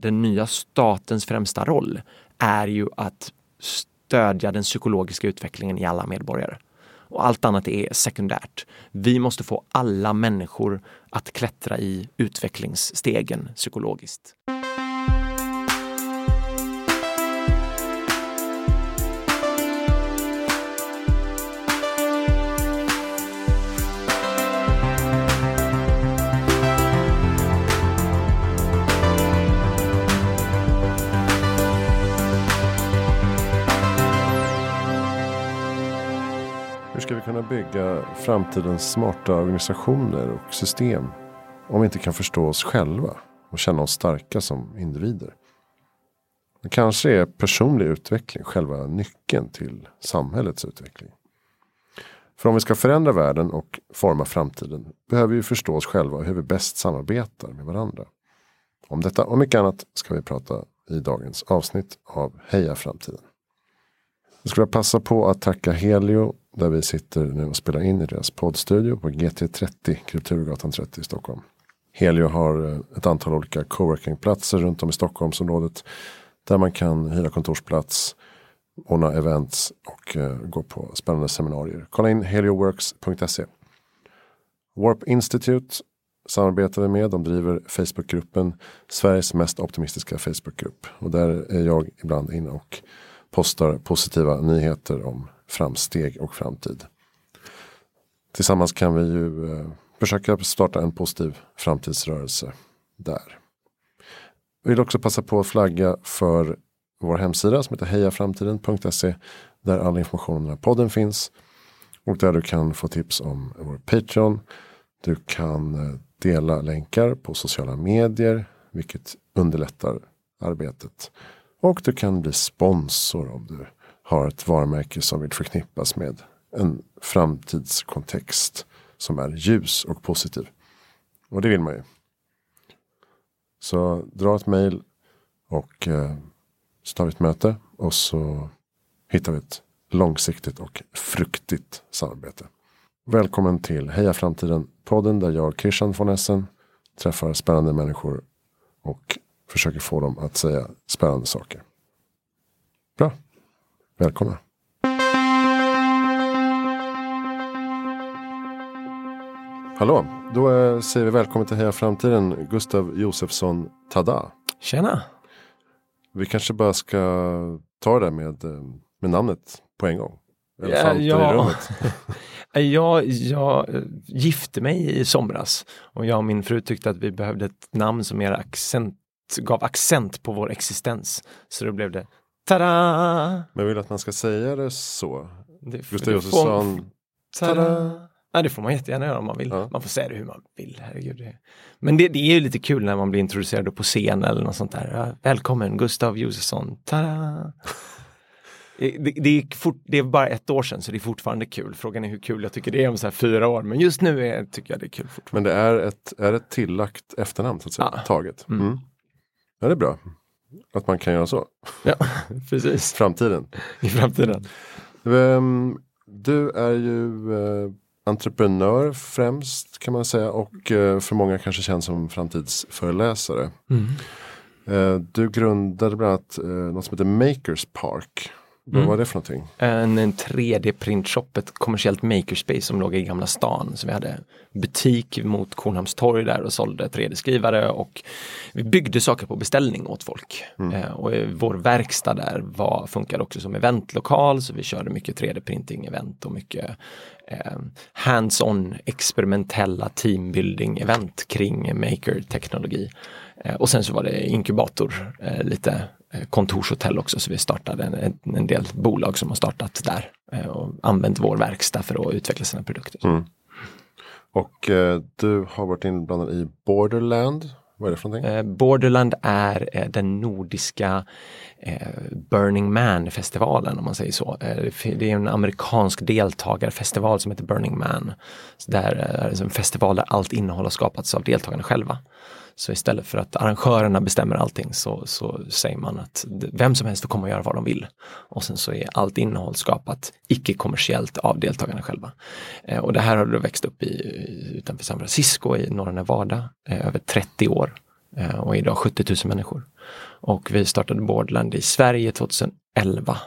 den nya statens främsta roll är ju att stödja den psykologiska utvecklingen i alla medborgare. Och allt annat är sekundärt. Vi måste få alla människor att klättra i utvecklingsstegen psykologiskt. Bygga framtidens smarta organisationer och system om vi inte kan förstå oss själva och känna oss starka som individer. Det kanske är personlig utveckling själva nyckeln till samhällets utveckling. För om vi ska förändra världen och forma framtiden behöver vi förstå oss själva och hur vi bäst samarbetar med varandra. Om detta och mycket annat ska vi prata i dagens avsnitt av Heja Framtiden. Jag skulle passa på att tacka Helio där vi sitter nu och spelar in i deras poddstudio på GT30, Kulturgatan 30 i Stockholm. Helio har eh, ett antal olika coworkingplatser runt om i Stockholmsområdet. Där man kan hyra kontorsplats, ordna events och eh, gå på spännande seminarier. Kolla in helioworks.se. Warp Institute samarbetar vi med. De driver Facebookgruppen Sveriges mest optimistiska Facebookgrupp. Och där är jag ibland inne och postar positiva nyheter om framsteg och framtid. Tillsammans kan vi ju eh, försöka starta en positiv framtidsrörelse där. Vi vill också passa på att flagga för vår hemsida som heter hejaframtiden.se där all information om den här podden finns. Och där du kan få tips om vår Patreon. Du kan eh, dela länkar på sociala medier vilket underlättar arbetet. Och du kan bli sponsor om du har ett varumärke som vill förknippas med en framtidskontext som är ljus och positiv. Och det vill man ju. Så dra ett mejl och eh, så ett möte och så hittar vi ett långsiktigt och fruktigt samarbete. Välkommen till Heja Framtiden podden där jag, Christian von Essen, träffar spännande människor och försöker få dem att säga spännande saker. Bra. Välkomna. Hallå, då eh, säger vi välkommen till Heja Framtiden, Gustav Josefsson Tada. Tjena. Vi kanske bara ska ta det där med, eh, med namnet på en gång. Elefanter ja, i rummet. jag, jag eh, gifte mig i somras och jag och min fru tyckte att vi behövde ett namn som mer accent, gav accent på vår existens. Så då blev det Tada! Men vill att man ska säga det så? Det, Gustav Josefsson. Tada! Ja, det får man jättegärna göra om man vill. Ja. Man får säga det hur man vill. Herregud. Men det, det är ju lite kul när man blir introducerad på scen eller något sånt där. Välkommen Gustav Josefsson. Tada! Det, det, är fort, det, är bara ett år sedan så det är fortfarande kul. Frågan är hur kul jag tycker det är om så här fyra år. Men just nu är, tycker jag det är kul fortfarande. Men det är ett, är ett tillagt efternamn så att säga, ja. taget. Mm. Mm. Ja, det är bra. Att man kan göra så. Ja, precis. Framtiden. I framtiden. Um, du är ju uh, entreprenör främst kan man säga och uh, för många kanske känd som framtidsföreläsare. Mm. Uh, du grundade bland annat något som heter Makers Park. Vad var det för någonting? En, en 3D-printshop, ett kommersiellt makerspace som låg i Gamla stan. Så vi hade butik mot Kornhamnstorg där och sålde 3D-skrivare och vi byggde saker på beställning åt folk. Mm. Eh, och vår verkstad där var, funkade också som eventlokal så vi körde mycket 3D-printing event och mycket eh, hands-on experimentella teambuilding-event kring maker-teknologi. Eh, och sen så var det inkubator, eh, lite kontorshotell också så vi startade en, en del bolag som har startat där eh, och använt vår verkstad för att utveckla sina produkter. Mm. Och eh, du har varit inblandad i Borderland. Vad är det för någonting? Eh, Borderland är eh, den nordiska eh, Burning Man-festivalen om man säger så. det är en amerikansk deltagarfestival som heter Burning Man. Så där är en festival där allt innehåll har skapats av deltagarna själva. Så istället för att arrangörerna bestämmer allting så, så säger man att vem som helst får komma och göra vad de vill. Och sen så är allt innehåll skapat icke-kommersiellt av deltagarna själva. Eh, och det här har då växt upp i, utanför San Francisco i norra Nevada, eh, över 30 år. eh, och är idag 70 000 människor. Och vi startade Boardland i Sverige 2011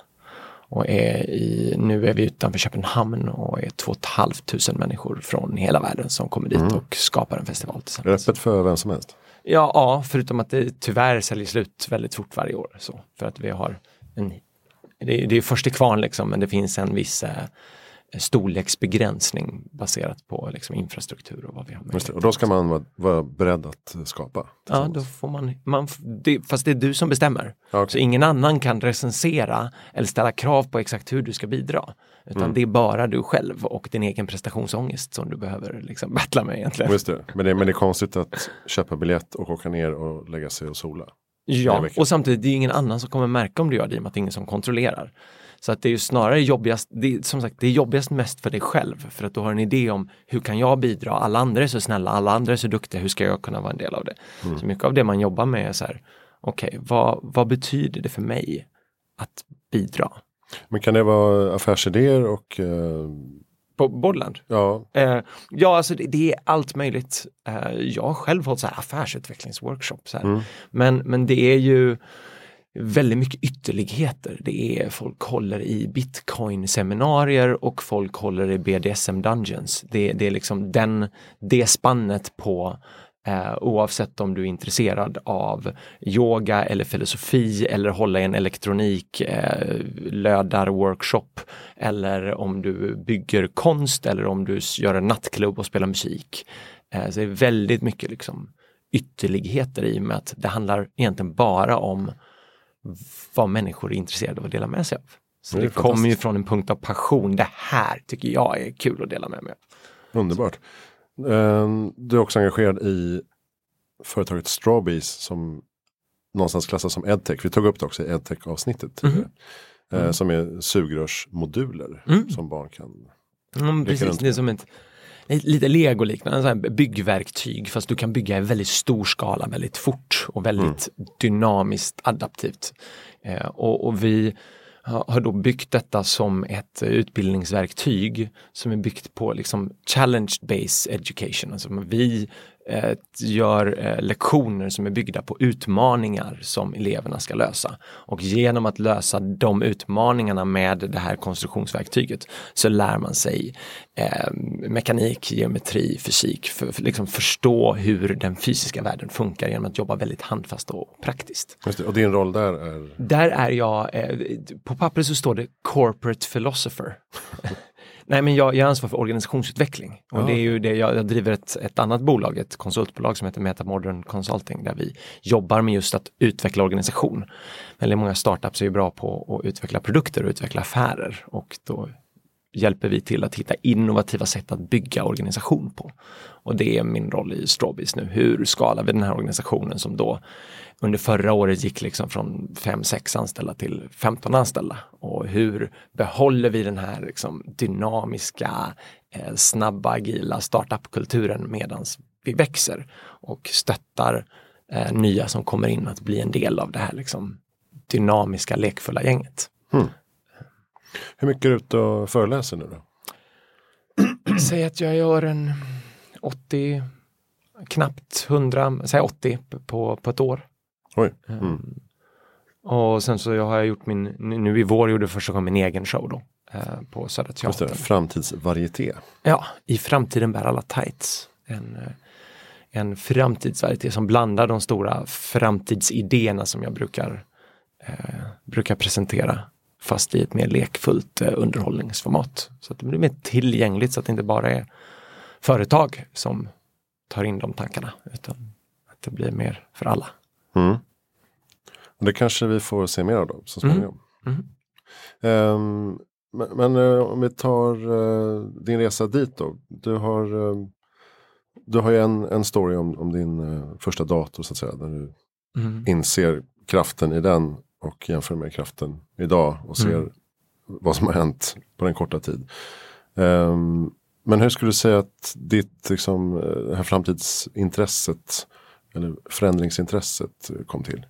och är i, nu är vi utanför Köpenhamn och är 2 500 människor från hela världen som kommer dit mm. och skapar en festival tillsammans. Öppet för vem som helst? Ja, ja, förutom att det tyvärr säljer slut väldigt fort varje år. Så, för att vi har en, det, det är först till kvarn liksom, men det finns en viss eh, storleksbegränsning baserat på liksom, infrastruktur och vad vi har med. Och då ska man vara, vara beredd att skapa? Ja, då får man, man det, fast det är du som bestämmer. Okay. Så ingen annan kan recensera eller ställa krav på exakt hur du ska bidra. Utan mm. det är bara du själv och din egen prestationsångest som du behöver liksom battla med egentligen. Just det. Men, det, men det är konstigt att köpa biljett och åka ner och lägga sig och sola. Ja, och samtidigt det är ingen annan som kommer märka om du gör det i och med att det är ingen som kontrollerar. Så att det är ju snarare jobbigast, det är, som sagt, det är jobbigast mest för dig själv. För att du har en idé om hur kan jag bidra? Alla andra är så snälla, alla andra är så duktiga, hur ska jag kunna vara en del av det? Mm. Så mycket av det man jobbar med är så här, okej, okay, vad, vad betyder det för mig att bidra? Men kan det vara affärsidéer och eh... På Borland? Ja. Eh, ja, alltså det, det, är allt möjligt. Eh, jag har själv hållit så här affärsutvecklingsworkshops. Här. Mm. Men, men det är ju väldigt mycket ytterligheter. Det är folk håller i bitcoin-seminarier och folk håller i BDSM Dungeons. Det, det är liksom den, det spannet på eh, oavsett om du är intresserad av yoga eller filosofi eller hålla i en elektronik eh, lödar-workshop eller om du bygger konst eller om du gör en nattklubb och spelar musik. Eh, så det är väldigt mycket liksom ytterligheter i och med att det handlar egentligen bara om vad människor är intresserade av att dela med sig av. Så det, det kommer ju från en punkt av passion. Det här tycker jag är kul att dela med mig av. Underbart. Ehm, du är också engagerad i företaget Strawbees som någonstans klassas som edtech. Vi tog upp det också i edtech avsnittet. Mm. Mm. Som är sugrörsmoduler mm. som barn kan mm, Precis, det är som ett lite lego-liknande byggverktyg fast du kan bygga i väldigt stor skala väldigt fort och väldigt mm. dynamiskt adaptivt. Eh, och, och, vi har då byggt detta som ett utbildningsverktyg som är byggt på liksom challenge-based education. Alltså vi gör eh, lektioner som är byggda på utmaningar som eleverna ska lösa. Och genom att lösa de utmaningarna med det här konstruktionsverktyget så lär man sig eh, mekanik, geometri, fysik, för, för liksom förstå hur den fysiska världen funkar genom att jobba väldigt handfast och praktiskt. Det, och din roll där är? Där är jag, eh, på pappret så står det corporate philosopher. Nej, men jag, jag är ansvarig för organisationsutveckling och ja. det är ju det jag, jag driver ett, ett annat bolag, ett konsultbolag som heter Metamodern Consulting där vi jobbar med just att utveckla organisation. Väldigt många startups är ju bra på att utveckla produkter och utveckla affärer och då hjälper vi till att hitta innovativa sätt att bygga organisation på. Och det är min roll i Strawbees nu. Hur skalar vi den här organisationen som då under förra året gick liksom från 5-6 anställda till 15 anställda. Och hur behåller vi den här liksom dynamiska, eh, snabba, agila startupkulturen medans vi växer och stöttar eh, nya som kommer in att bli en del av det här liksom dynamiska, lekfulla gänget. Mm. Hur mycket är du ute och föreläser nu då? Säg att jag gör en 80, knappt 100, säg 80 på, på ett år. Oj. Ehm, mm. Och sen så har jag gjort min, nu i vår gjorde jag första gången min egen show då. Eh, på Södra Teatern. Det, framtidsvarieté. Ja, i framtiden bär alla tights. En, eh, en framtidsvarieté som blandar de stora framtidsidéerna som jag brukar, eh, brukar presentera fast i ett mer lekfullt eh, underhållningsformat. Så att det blir mer tillgängligt så att det inte bara är företag som tar in de tankarna utan att det blir mer för alla. Mm. Det kanske vi får se mer av då så småningom. Mm. Mm. Um, men, men uh, om vi tar uh, din resa dit då. Du har, uh, du har ju en, en story om, om din första dator så att säga. Där du mm. inser kraften i den och jämför med kraften idag och ser mm. vad som har hänt på den korta tid. Um, men hur skulle du säga att ditt liksom, det här framtidsintresset eller förändringsintresset kom till?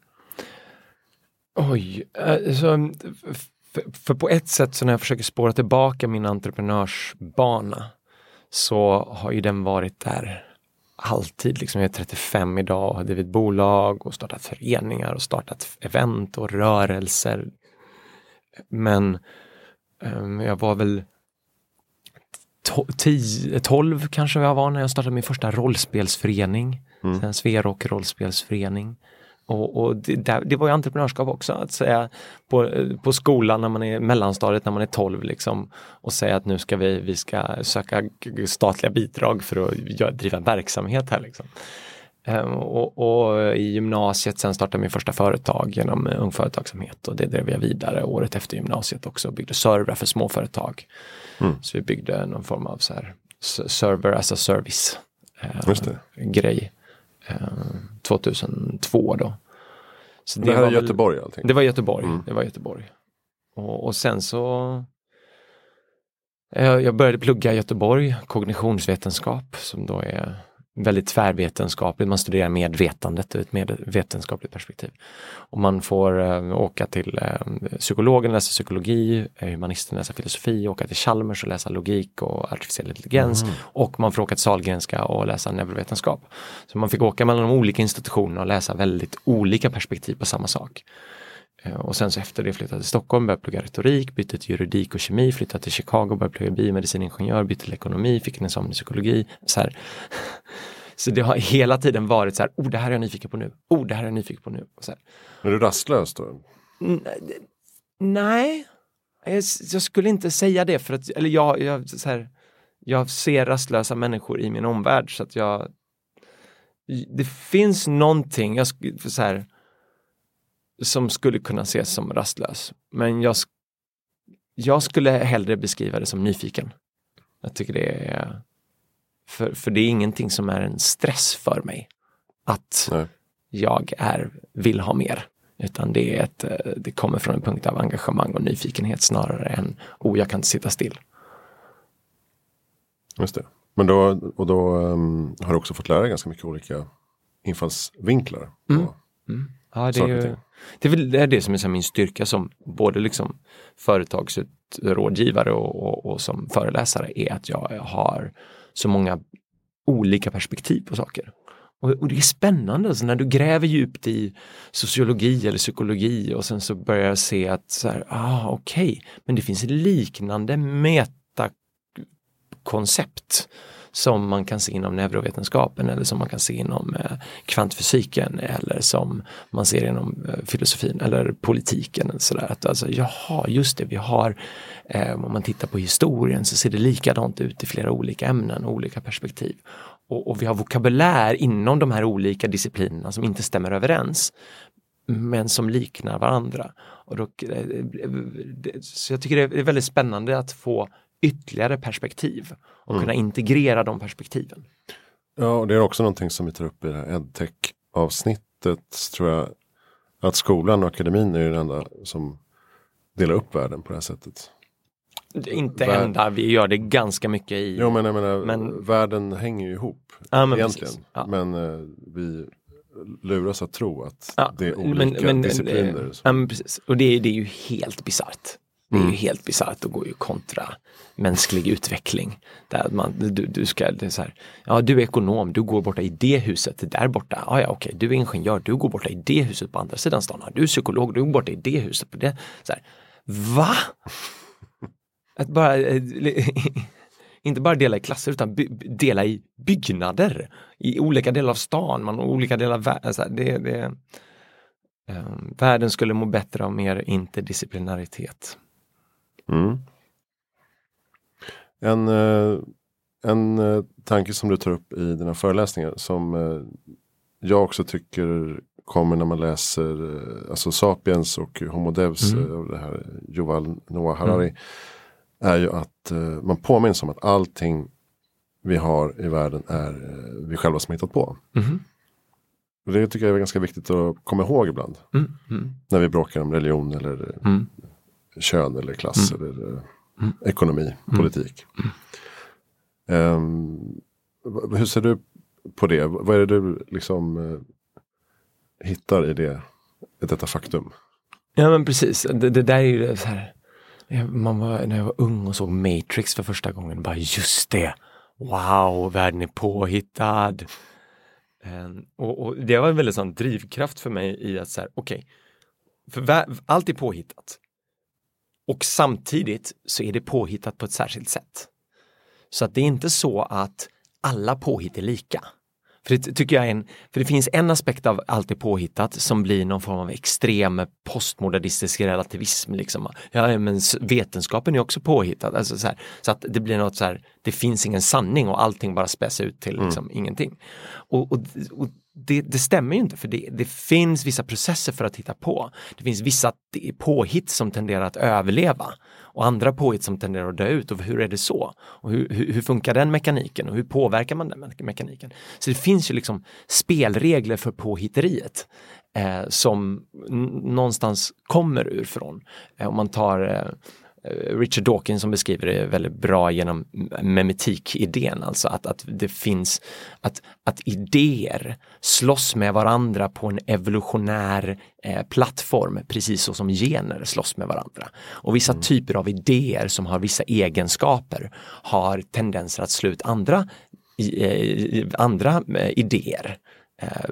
Oj, alltså, för, för, på ett sätt så när jag försöker spåra tillbaka min entreprenörsbana så har ju den varit där alltid, liksom, jag är 35 idag och har drivit bolag och startat föreningar och startat event och rörelser. Men um, jag var väl 10, 12 kanske jag var när jag startade min första rollspelsförening. Mm. Sverok rollspelsförening. Och, och det, det, var ju entreprenörskap också, att säga på, på skolan när man är mellanstadiet, när man är 12 liksom och säga att nu ska vi, vi ska söka statliga bidrag för att driva verksamhet här. Liksom. Um, och, och, i gymnasiet sen startade min första företag genom Ung Företagsamhet och det drev jag vidare året efter gymnasiet också och byggde servrar för småföretag. Mm. Så vi byggde någon form av så här, server as a service uh, grej. 2002 då. Så det, det här var är Göteborg allting? Det var Göteborg. Mm. Det var Göteborg. Och, och sen så jag började plugga i Göteborg, kognitionsvetenskap som då är väldigt tvärvetenskapligt. Man studerar medvetandet ur ett medvetenskapligt perspektiv. Och man får äh, åka till äh, psykologen, läsa psykologi, äh, humanisten läsa filosofi, åka till Chalmers och läsa logik och artificiell intelligens. Mm. Och man får åka till Sahlgrenska och läsa neurovetenskap. Så man fick åka mellan de olika institutionerna och läsa väldigt olika perspektiv på samma sak. Och sen så efter det flyttade till Stockholm, började plugga retorik, bytte till juridik och kemi, flyttade till Chicago, började plugga biomediciningenjör, bytte till ekonomi, fick en examen i psykologi. Så, här. så det har hela tiden varit så här, oh det här är jag nyfiken på nu, oh det här är jag nyfiken på nu. Och så här. Är du rastlös då? nej, jag, jag, skulle inte säga det för att, eller jag, jag, så här, jag ser rastlösa människor i min omvärld så att jag det finns någonting, jag, så här, som skulle kunna ses som rastlös. Men jag, jag skulle hellre beskriva det som nyfiken. Jag tycker det är för, för det är ingenting som är en stress för mig. Att Nej. jag är, vill ha mer. Utan det, är ett, det kommer från en punkt av engagemang och nyfikenhet snarare än oh, jag kan inte sitta still. Just det. Men då, och då um, har du också fått lära dig ganska mycket olika infallsvinklar. Mm. Mm. Ja, det, är ju, det är väl det, är det som är min styrka som både liksom företagsrådgivare och, och, och, som föreläsare är att jag har så många olika perspektiv på saker. Och, och det är spännande. Alltså, när du gräver djupt i sociologi eller psykologi och sen så börjar jag se att så här, ah, okej, okay, men det finns liknande metakoncept som man kan se inom neurovetenskapen eller som man kan se inom eh, kvantfysiken eller som man ser inom eh, filosofin eller politiken. Eller sådär. Att alltså, jaha, just det, vi har, eh, om man tittar på historien så ser det likadant ut i flera olika ämnen och olika perspektiv. Och, och vi har vokabulär inom de här olika disciplinerna som inte stämmer överens men som liknar varandra. Och då, så jag tycker det är väldigt spännande att få ytterligare perspektiv och mm. kunna integrera de perspektiven. Ja, och det är också någonting som vi tar upp i det här edtech avsnittet tror jag. Att skolan och akademin är den enda som delar upp världen på det här sättet. Inte Vär... enda, vi gör det ganska mycket i... Jo men jag menar, men... världen hänger ju ihop ja, men egentligen. Ja. Men uh, vi luras att tro att ja, det är olika men, men, discipliner. Ja, men precis. Och det, det är ju helt bisarrt. Det är ju mm. helt bisarrt och går ju kontra mänsklig utveckling. Där man, du, du ska, det är så här, ja du är ekonom, du går borta i det huset, där borta, ja ja okej, du är ingenjör, du går borta i det huset på andra sidan stan, du är psykolog, du går borta i det huset. På det. Så här, Va? Att bara, eh, inte bara dela i klasser utan dela i byggnader i olika delar av stan, man, olika delar av världen. Det, det, um, världen skulle må bättre av mer interdisciplinaritet. Mm. En, eh, en eh, tanke som du tar upp i dina föreläsningar som eh, jag också tycker kommer när man läser alltså Sapiens och Homo Devs mm. och det här Yuval Noah Harari. Mm. Är ju att man påminns om att allting vi har i världen är vi själva som hittat på. Mm. Och det tycker jag är ganska viktigt att komma ihåg ibland. Mm. mm. När vi bråkar om religion eller mm kön eller klass mm. eller eh, mm. ekonomi, mm. politik. Um, hur ser du på det? Vad är det du liksom uh, hittar i det, i detta faktum? Ja men precis, det, det där är ju så här. Man var, när jag var ung och såg Matrix för första gången, bara just det! Wow, världen är påhittad! Um, och, och, det var en väldigt sån drivkraft för mig i att så här, okej, okay, för allt är påhittat. Och samtidigt så är det påhittat på ett särskilt sätt. Så att det är inte så att alla påhitt är lika. För det tycker jag en, för det finns en aspekt av allt det påhittat som blir någon form av extrem postmodernistisk relativism. Liksom. Ja, men vetenskapen är också påhittad. Alltså så, så, att det blir något så här, det finns ingen sanning och allting bara späs ut till mm. liksom, mm. ingenting. Och, och, och det, det, stämmer ju inte för det, det, finns vissa processer för att hitta på. Det finns vissa påhitt som tenderar att överleva och andra påhitt som tenderar att dö ut och hur är det så? Och hur, hur, hur funkar den mekaniken och hur påverkar man den mekaniken? Så det finns ju liksom spelregler för påhitteriet eh, som någonstans kommer ur från. Eh, om man tar Eh, Richard Dawkins som beskriver det väldigt bra genom memetik-idén, alltså att, att det finns, att, att idéer slåss med varandra på en evolutionär eh, plattform, precis så som gener slåss med varandra. Och vissa mm. typer av idéer som har vissa egenskaper har tendenser att slå ut andra, eh, andra eh, idéer eh,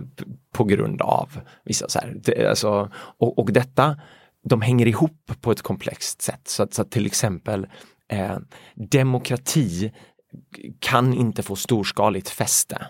på grund av vissa så här, det, alltså, och, och detta de hänger ihop på ett komplext sätt. Så att, så att till exempel eh, demokrati kan inte få storskaligt fäste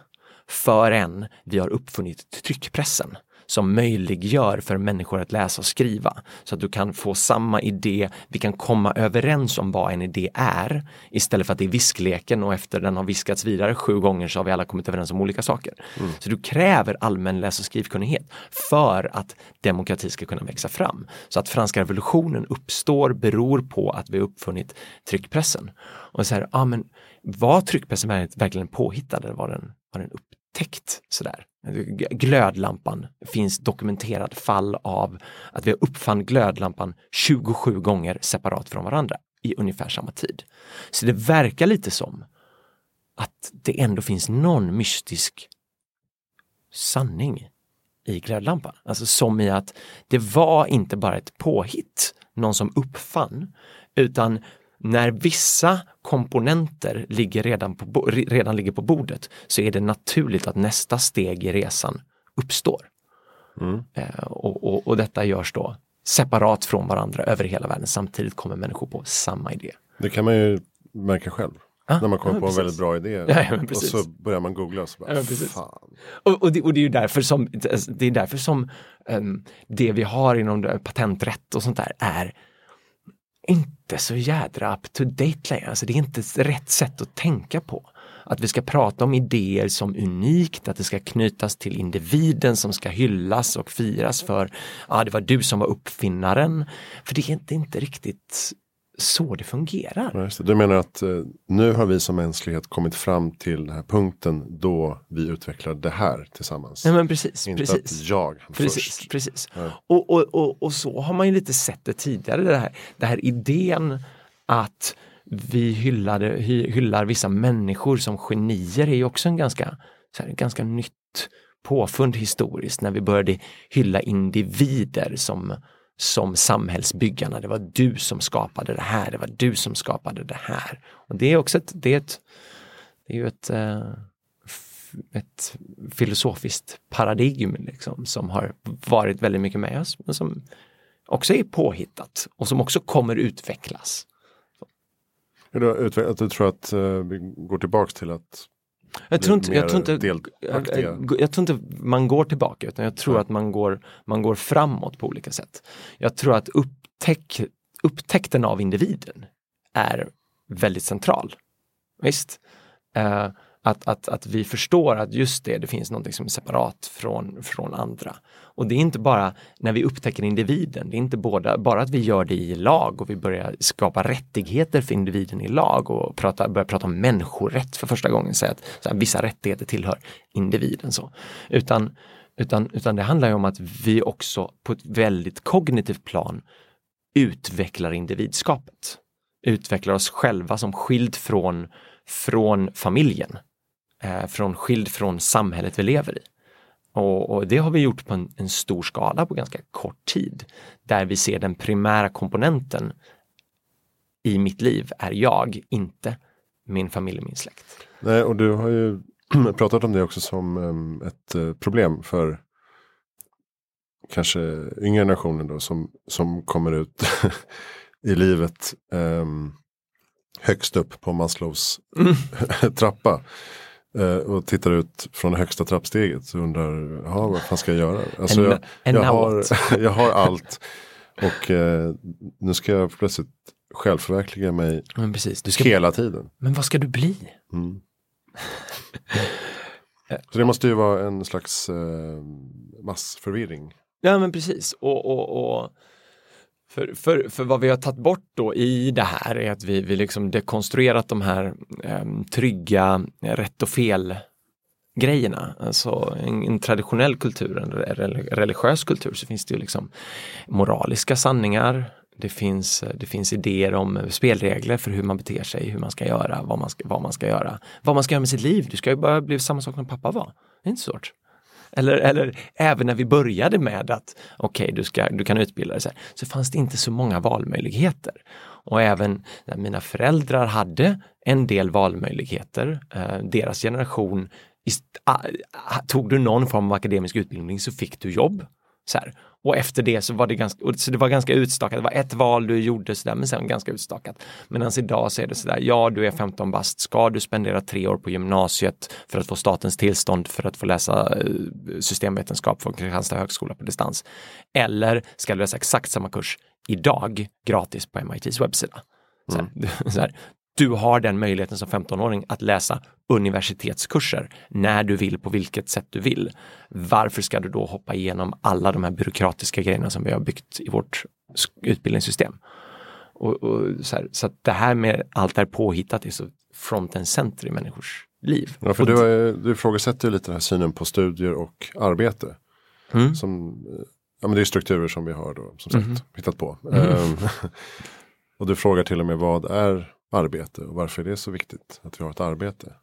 förrän vi har uppfunnit tryckpressen som möjliggör för människor att läsa och skriva. Så att du kan få samma idé, vi kan komma överens om vad en idé är istället för att det är viskleken och efter den har viskats vidare sju gånger så har vi alla kommit överens om olika saker. Mm. Så du kräver allmän läs och skrivkunnighet för att demokrati ska kunna växa fram. Så att franska revolutionen uppstår beror på att vi uppfunnit tryckpressen. Och så här, ja men var tryckpressen verkligen påhittad eller var den, var den upp, täckt sådär. Glödlampan finns dokumenterad fall av att vi uppfann glödlampan 27 gånger separat från varandra i ungefär samma tid. Så det verkar lite som att det ändå finns någon mystisk sanning i glödlampan. Alltså som i att det var inte bara ett påhitt, någon som uppfann, utan när vissa komponenter ligger redan, på, redan ligger på bordet så är det naturligt att nästa steg i resan uppstår. Mm. Eh, och, och, och, detta görs då separat från varandra över hela världen. Samtidigt kommer människor på samma idé. Det kan man ju märka själv. Ah, när man kommer ja, på precis. en väldigt bra idé ja, och så börjar man googla och så bara, ja, fan. Och, och, det, och det är ju därför som, det är därför som um, det vi har inom patenträtt och sånt där är inte så jädra up to date längre. Alltså det är inte rätt sätt att tänka på. Att vi ska prata om idéer som unikt, att det ska knytas till individen som ska hyllas och firas för, ja ah, det var du som var uppfinnaren. För det är inte, inte riktigt så det fungerar. Du menar att eh, nu har vi som mänsklighet kommit fram till den här punkten då vi utvecklar det här tillsammans. Ja, men precis, Inte precis. att jag precis, först. Precis. Ja. Och, och, och, och, så har man ju lite sett det tidigare, det här, det här idén att vi hyllade, hyllar vissa människor som genier är ju också en ganska, så här, ganska nytt påfund historiskt när vi började hylla individer som som samhällsbyggarna. Det var du som skapade det här, det var du som skapade det här. Och det är också ett, det är ett, det är ju ett, eh, ett filosofiskt paradigm liksom, som har varit väldigt mycket med oss, men som också är påhittat och som också kommer utvecklas. Att du tror att eh, vi går tillbaks till att jag tror, inte, jag, tror inte, jag, jag, tror inte man går tillbaka utan jag tror ja. att man går, man går framåt på olika sätt. Jag tror att upptäck, upptäckten av individen är väldigt central. Visst? Uh, att, att, att vi förstår att just det, det finns något som är separat från, från andra. Och det är inte bara när vi upptäcker individen, det är inte båda, bara att vi gör det i lag och vi börjar skapa rättigheter för individen i lag och prata, börjar prata om människorätt för första gången, säga att här, vissa rättigheter tillhör individen. Så. Utan, utan, utan det handlar ju om att vi också på ett väldigt kognitivt plan utvecklar individskapet. Utvecklar oss själva som skild från, från familjen eh, från, skild från samhället vi lever i. Och, och det har vi gjort på en, en, stor skala på ganska kort tid. Där vi ser den primära komponenten i mitt liv är jag, inte min familj och min släkt. Nej, och du har ju pratat om det också som um, ett uh, problem för kanske yngre generationen då som, som kommer ut i livet um, högst upp på Maslows mm. trappa. Uh, och tittar ut från högsta trappsteget och undrar, vad fan ska jag göra? Alltså, jag, jag, har, jag har allt och uh, nu ska jag plötsligt självförverkliga mig men precis. Du ska, hela tiden. Men vad ska du bli? Mm. Så det måste ju vara en slags uh, massförvirring. Ja men precis. Och, och, och för, för, för vad vi har tagit bort då i det här är att vi, vi liksom dekonstruerat de här eh, trygga rätt och fel grejerna. Alltså en, en, traditionell kultur, en religiös kultur så finns det ju liksom moraliska sanningar. Det finns, det finns idéer om spelregler för hur man beter sig, hur man ska göra, vad man ska, vad man ska göra. Vad man ska göra med sitt liv. Du ska ju bara bli samma sak som pappa var. Det är inte svårt. Eller, eller även när vi började med att okej, okay, du, du kan utbilda dig, så, här, så fanns det inte så många valmöjligheter. Och även när mina föräldrar hade en del valmöjligheter, eh, deras generation, tog du någon form av akademisk utbildning så fick du jobb. Så här. Och efter det så var det ganska, så det var ganska utstakat, det var ett val du gjorde sådär men sen ganska utstakat. Medan idag så är det sådär, ja du är 15 bast, ska du spendera tre år på gymnasiet för att få statens tillstånd för att få läsa eh, systemvetenskap på Kristianstad högskola på distans? Eller ska du läsa exakt samma kurs idag gratis på MITs webbsida? Så här, mm. så här, du har den möjligheten som 15-åring att läsa universitetskurser när du vill på vilket sätt du vill. Varför ska du då hoppa igenom alla de här byråkratiska grejerna som vi har byggt i vårt utbildningssystem? Och, och så, här, så att det här med allt är påhittat är så front and center i människors liv. Ja, för du, du ifrågasätter ju lite den här synen på studier och arbete. Mm. Som, ja, men det är strukturer som vi har då, som sagt mm. hittat på. Mm. Och du frågar till och med vad är arbete och varför är det så viktigt att vi har ett arbete?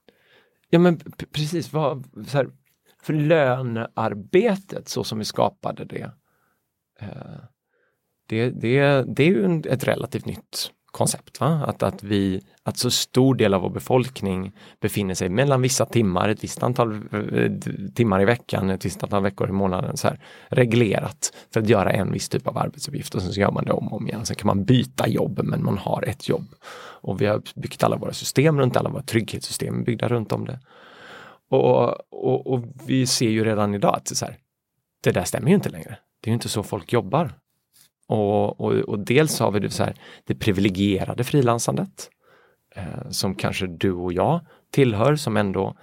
Ja men precis, vad, så här, för lönearbetet så som vi skapade det, eh, det, det, det är ju ett relativt nytt koncept. Va? Att, att, vi, att så stor del av vår befolkning befinner sig mellan vissa timmar, ett visst antal eh, timmar i veckan, ett visst antal veckor i månaden, så här, reglerat för att göra en viss typ av arbetsuppgift och sen så gör man det om och om igen. Sen kan man byta jobb men man har ett jobb. Och vi har byggt alla våra system runt alla våra trygghetssystem byggda runt om det. Och, och, och vi ser ju redan idag att så här, det där stämmer ju inte längre. Det är ju inte så folk jobbar. Och, och, och dels har vi det, så här, det privilegierade frilansandet eh, som kanske du och jag tillhör som ändå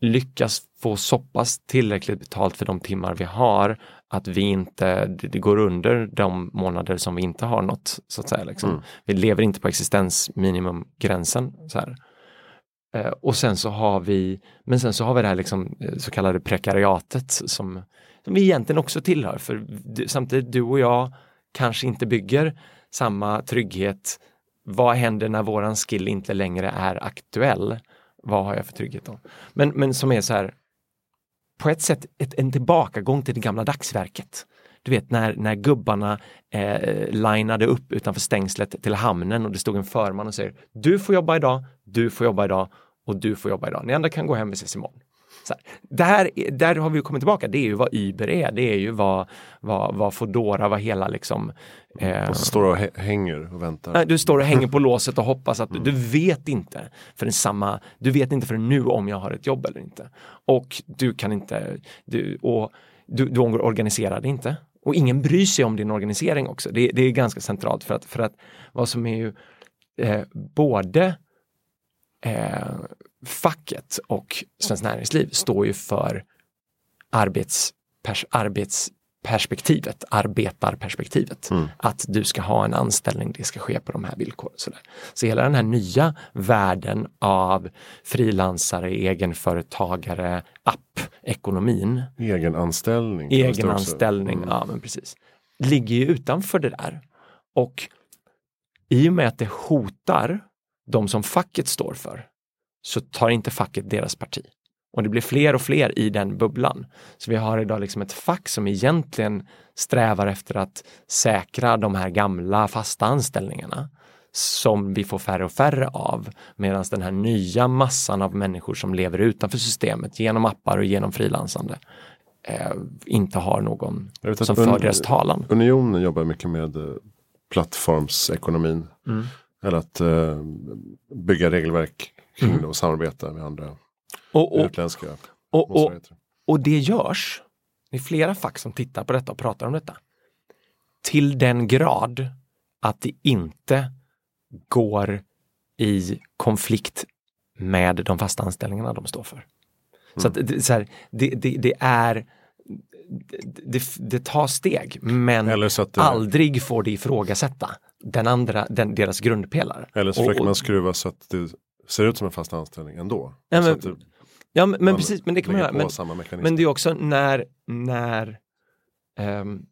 lyckas få så pass tillräckligt betalt för de timmar vi har att vi inte, det, går under de månader som vi inte har något. så att säga. Liksom. Mm. Vi lever inte på existensminimumgränsen. Så här. Eh, och sen så har vi, men sen så har vi det här liksom, eh, så kallade prekariatet som, som vi egentligen också tillhör. För samtidigt du och jag kanske inte bygger samma trygghet. Vad händer när våran skill inte längre är aktuell? Vad har jag för trygghet då? Men, men som är så här, på ett sätt ett, en tillbakagång till det gamla dagsverket. Du vet när, när gubbarna eh, linade upp utanför stängslet till hamnen och det stod en förman och säger du får jobba idag, du får jobba idag och du får jobba idag. Ni andra kan gå hem och ses imorgon. Så här, där, där har vi kommit tillbaka, det är ju vad Uber är, det är ju vad, vad, vad Foodora, vad hela liksom... Eh, och så står du och hänger och väntar. Nej, du står och hänger på låset och hoppas att mm. du vet inte förrän samma, du vet inte förrän nu om jag har ett jobb eller inte. Och du kan inte, du, och du, du organiserar det inte. Och ingen bryr sig om din organisering också. Det, det är ganska centralt för att, för att vad som är ju eh, både eh, facket och Svenskt Näringsliv står ju för arbetspers arbetsperspektivet, arbetarperspektivet. Mm. Att du ska ha en anställning, det ska ske på de här villkoren. Så, där. så hela den här nya världen av frilansare, egenföretagare, app-ekonomin. Egenanställning. Egenanställning, mm. ja men precis. Ligger ju utanför det där. Och i och med att det hotar de som facket står för, så tar inte facket deras parti. Och det blir fler och fler i den bubblan. Så vi har idag liksom ett fack som egentligen strävar efter att säkra de här gamla fasta anställningarna. som vi får färre och färre av. Medan den här nya massan av människor som lever utanför systemet genom appar och genom frilansande eh, inte har någon som för deras talan. Unionen jobbar mycket med eh, plattformsekonomin. Mm. Eller att eh, bygga regelverk kring mm. och samarbeta med andra och, och, utländska och, och, och det görs. Det är flera fack som tittar på detta och pratar om detta. Till den grad att det inte går i konflikt med de fasta anställningarna de står för. Mm. Så, att, så här, det, det, det, är det, det, tar steg men aldrig får det ifrågasätta den andra, den, deras grundpelare. Eller så försöker man skruva så att det ser ut som en fast anställning ändå. Ja, men, det, ja, men, men precis, men det kan man göra. Men, men det är också när, när um,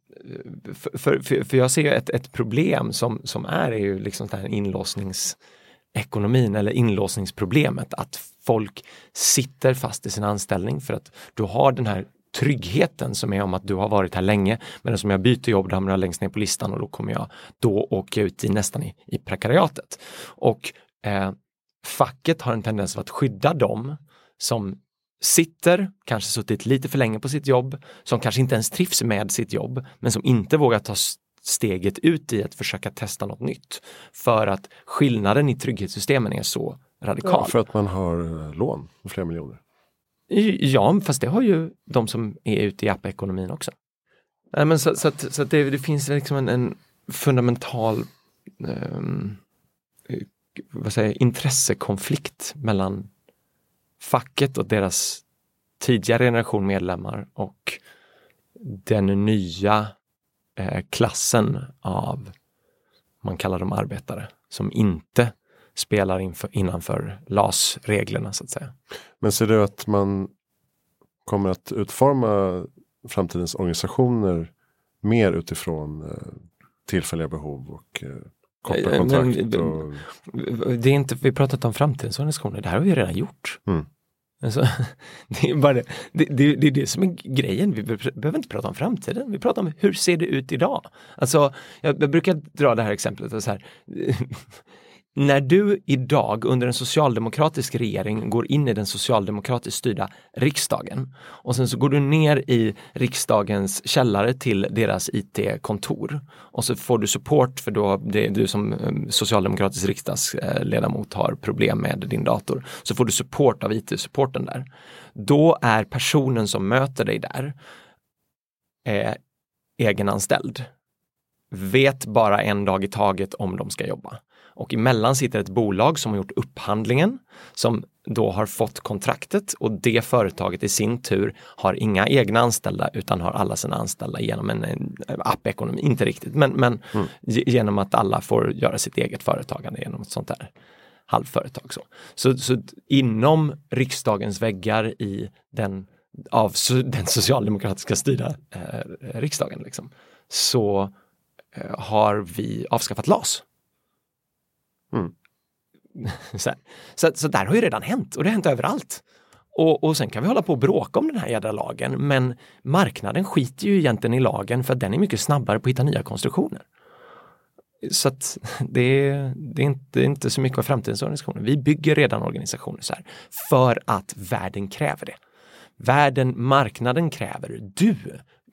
för, för, för, jag ser ett, ett problem som, som är, är ju liksom den här inlåsningsekonomin eller inlåsningsproblemet att folk sitter fast i sin anställning för att du har den här tryggheten som är om att du har varit här länge men som jag byter jobb, då hamnar jag längst ner på listan och då kommer jag då åka ut i nästan i, i prekariatet. Och eh, facket har en tendens att skydda dem som sitter, kanske suttit lite för länge på sitt jobb, som kanske inte ens trivs med sitt jobb, men som inte vågar ta steget ut i att försöka testa något nytt. För att skillnaden i trygghetssystemen är så radikal. Ja, för att man har eh, lån på flera miljoner. Ja, fast det har ju de som är ute i appekonomin också. men så, så, att, så att det, det, finns liksom en, en fundamental um, vad säger, intressekonflikt mellan facket och deras tidigare generation medlemmar och den nya eh, klassen av, man kallar dem arbetare, som inte spelar inför, innanför LAS-reglerna så att säga. Men ser du att man kommer att utforma framtidens organisationer mer utifrån eh, tillfälliga behov och eh, korta eh, kontrakt? Men, och... Det är inte, vi pratat om framtidens organisationer, det här har vi redan gjort. Mm. Alltså, det, är bara det. Det, det, det, är det som är grejen. Vi behöver inte prata om framtiden. Vi pratar om hur ser det ut idag? Alltså, jag, jag brukar dra det här exemplet. Så här, när du idag under en socialdemokratisk regering går in i den socialdemokratiskt styrda riksdagen och sen så går du ner i riksdagens källare till deras IT-kontor och så får du support för då det är du som eh, socialdemokratisk riksdagsledamot har problem med din dator. Så får du support av IT-supporten där. Då är personen som möter dig där eh, egenanställd. Vet bara en dag i taget om de ska jobba och emellan sitter ett bolag som har gjort upphandlingen som då har fått kontraktet och det företaget i sin tur har inga egna anställda utan har alla sina anställda genom en, en appekonomi, inte riktigt, men, men mm. genom att alla får göra sitt eget företagande genom ett sånt här halvföretag. Så. Så, så inom riksdagens väggar i den av den socialdemokratiska styrda eh, riksdagen liksom, så eh, har vi avskaffat LAS. Mm. så, så, så, där har ju redan hänt och det har hänt överallt. Och, och sen kan vi hålla på och bråka om den här jädra lagen men marknaden skiter ju egentligen i lagen för att den är mycket snabbare på att hitta nya konstruktioner. Så att det det är, inte, det är inte så mycket av framtidens organisationer. Vi bygger redan organisationer så här för att världen kräver det. Världen, marknaden kräver, du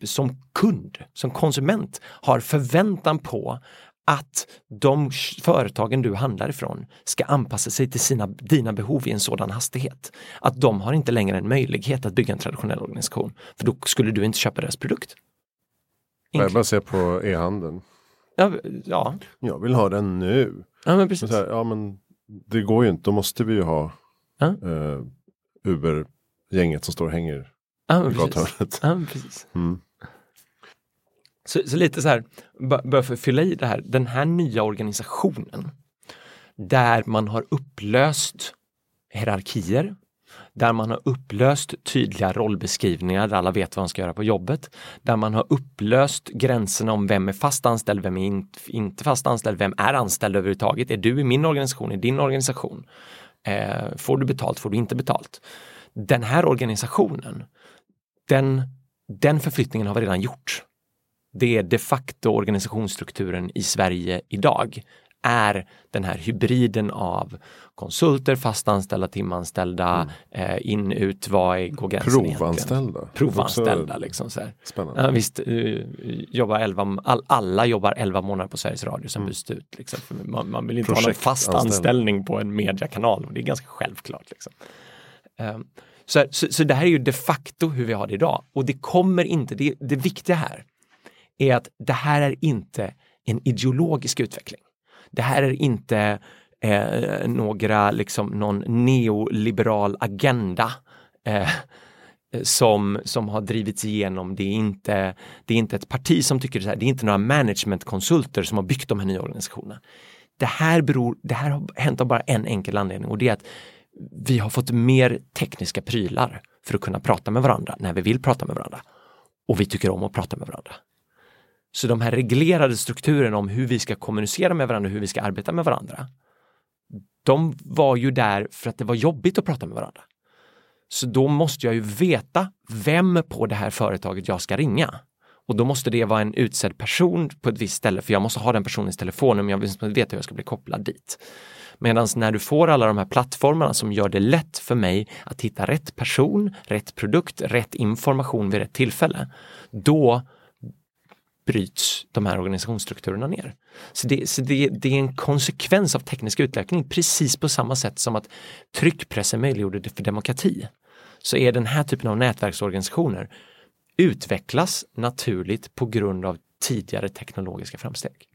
som kund, som konsument har förväntan på att de företagen du handlar ifrån ska anpassa sig till sina, dina behov i en sådan hastighet. Att de har inte längre en möjlighet att bygga en traditionell organisation. För då skulle du inte köpa deras produkt. Jag bara se på e-handeln. Ja, ja. Jag vill ha den nu. Ja men precis. Här, ja, men det går ju inte, då måste vi ju ha ja. eh, Uber-gänget som står och hänger ja, i gathörnet. Ja, precis. Mm. Så, så lite så här, bara för att fylla i det här, den här nya organisationen där man har upplöst hierarkier, där man har upplöst tydliga rollbeskrivningar där alla vet vad de ska göra på jobbet, där man har upplöst gränserna om vem är fast anställd, vem är inte fast anställd, vem är anställd överhuvudtaget, är du i min organisation, i din organisation? Eh, får du betalt, får du inte betalt? Den här organisationen, den, den förflyttningen har vi redan gjort det är de facto organisationsstrukturen i Sverige idag är den här hybriden av konsulter, fastanställda, timanställda, mm. eh, in, ut, vad är, går gränsen Provanställda. Egentligen? Provanställda. Liksom så här. Spännande. Ja, visst, uh, jobbar 11, all, alla jobbar 11 månader på Sveriges Radio, sen mm. byts det ut. Liksom. Man, man, vill inte ha någon fast anställning på en mediekanal, det är ganska självklart. Liksom. Um, så, så, så, det här är ju de facto hur vi har det idag och det kommer inte, det, det viktiga här är att det här är inte en ideologisk utveckling. Det här är inte eh, några, liksom någon neoliberal agenda eh, som, som har drivits igenom. Det är, inte, det är inte ett parti som tycker det här. Det är inte några managementkonsulter som har byggt de här nya organisationerna. Det här, beror, det här har hänt av bara en enkel anledning och det är att vi har fått mer tekniska prylar för att kunna prata med varandra när vi vill prata med varandra. Och vi tycker om att prata med varandra. Så de här reglerade strukturerna om hur vi ska kommunicera med varandra hur vi ska arbeta med varandra. De var ju där för att det var jobbigt att prata med varandra. Så då måste jag ju veta vem på det här företaget jag ska ringa. Och då måste det vara en utsedd person på ett visst ställe för jag måste ha den personens telefonnummer, jag vill veta hur jag ska bli kopplad dit. Medan när du får alla de här plattformarna som gör det lätt för mig att hitta rätt person, rätt produkt, rätt information vid rätt tillfälle, då bryts de här organisationsstrukturerna ner. Så, det, så det, det, är en konsekvens av teknisk utveckling precis på samma sätt som att tryckpressen möjliggjorde det för demokrati. Så är den här typen av nätverksorganisationer utvecklas naturligt på grund av tidigare teknologiska framsteg.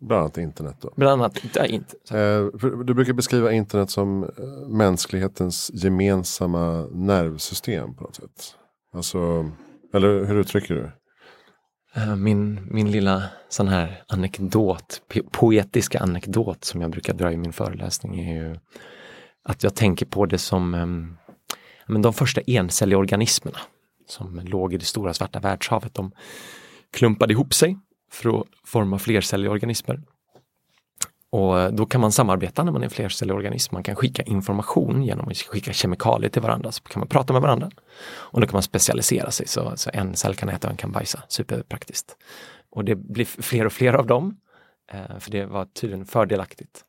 Bland annat internet då? Bland annat ja, inte. Eh, du brukar beskriva internet som eh, mänsklighetens gemensamma nervsystem på något sätt. Alltså, eller hur uttrycker du? Eh, min, min lilla sån här anekdot, poetiska anekdot som jag brukar dra i min föreläsning är ju att jag tänker på det som um, men de första encelliga organismerna som låg i det stora svarta världshavet. De klumpade ihop sig för att forma flercelliga organismer. Och eh, då kan man samarbeta när man är en flercellig organism. Man kan skicka information genom att skicka kemikalier till varandra. Så kan man prata med varandra. Och då kan man specialisera sig så, så en cell kan äta och en kan bajsa. Superpraktiskt. Och det blir fler och fler av dem. Eh, för det var tydligen fördelaktigt.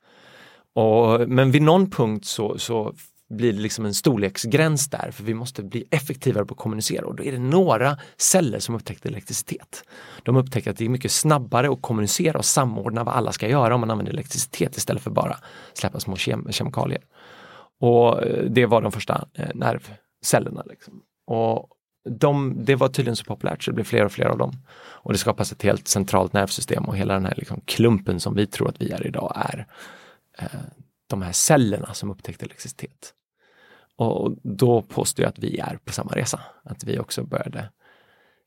Och, men vid någon punkt så, så blir det liksom en storleksgräns där för vi måste bli effektivare på att kommunicera och då är det några celler som upptäckte elektricitet. De upptäckte att det är mycket snabbare att kommunicera och samordna vad alla ska göra om man använder elektricitet istället för bara släppa små kem kemikalier. Och eh, det var de första eh, nervcellerna. Liksom. Och de, det var tydligen så populärt så det blev fler och fler av dem. Och det skapas ett helt centralt nervsystem och hela den här liksom klumpen som vi tror att vi är idag är eh, de här cellerna som upptäckte elektricitet. Och då påstår jag att vi är på samma resa, att vi också började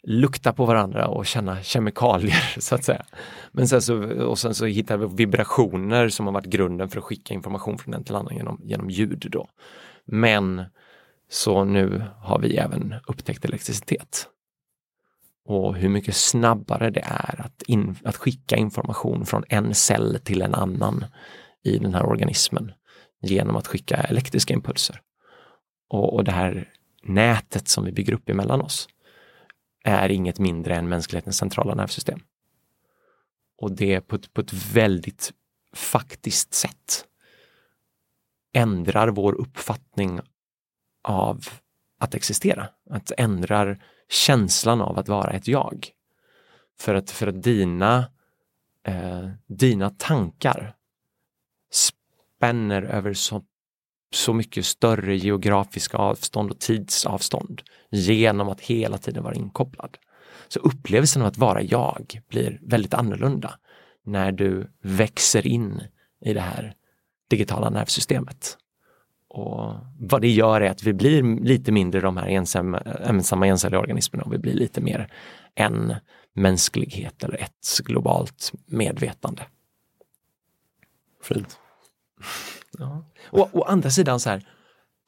lukta på varandra och känna kemikalier så att säga. Men sen så, och sen så hittar vi vibrationer som har varit grunden för att skicka information från en till annan genom, genom ljud då. Men så nu har vi även upptäckt elektricitet. Och hur mycket snabbare det är att, in, att skicka information från en cell till en annan i den här organismen genom att skicka elektriska impulser. Och, och det här nätet som vi bygger upp emellan oss är inget mindre än mänsklighetens centrala nervsystem. Och det på ett, på ett väldigt faktiskt sätt ändrar vår uppfattning av att existera. Att ändrar känslan av att vara ett jag. För att, för att dina, eh, dina tankar spänner över så, så mycket större geografiska avstånd och tidsavstånd genom att hela tiden vara inkopplad. Så upplevelsen av att vara jag blir väldigt annorlunda när du växer in i det här digitala nervsystemet. Och vad det gör är att vi blir lite mindre de här ensamma, ensamma encelliga organismerna och vi blir lite mer en mänsklighet eller ett globalt medvetande. Fint. Ja. Och å andra sidan så här,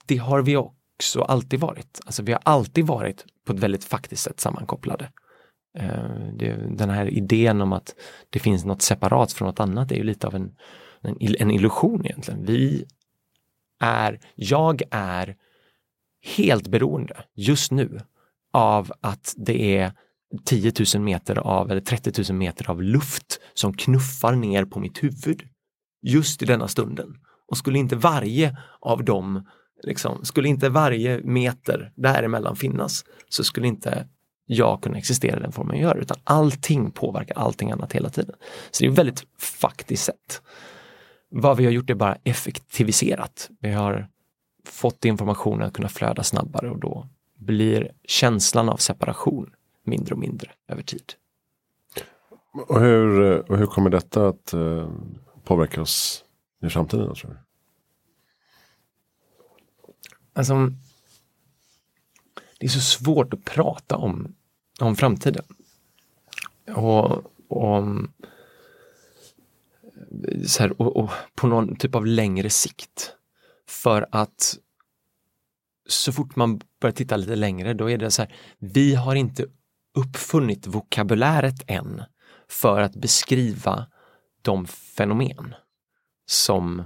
det har vi också alltid varit. Alltså vi har alltid varit på ett väldigt faktiskt sätt sammankopplade. Uh, det, den här idén om att det finns något separat från något annat är ju lite av en, en, en illusion egentligen. Vi är, jag är helt beroende just nu av att det är 10 000 meter av, eller 30 000 meter av luft som knuffar ner på mitt huvud just i denna stunden. Och skulle inte varje av dem, liksom, skulle inte varje meter däremellan finnas så skulle inte jag kunna existera i den formen jag gör utan allting påverkar allting annat hela tiden. Så det är ett väldigt faktiskt sätt. Vad vi har gjort är bara effektiviserat. Vi har fått informationen att kunna flöda snabbare och då blir känslan av separation mindre och mindre över tid. Och hur, och hur kommer detta att eh, uh, påverka oss i framtiden? Då, tror du? Alltså, det är så svårt att prata om, om framtiden. Och, och, så här, och, och på någon typ av längre sikt. För att så fort man börjar titta lite längre då är det så här, vi har inte uppfunnit vokabuläret än för att beskriva de fenomen som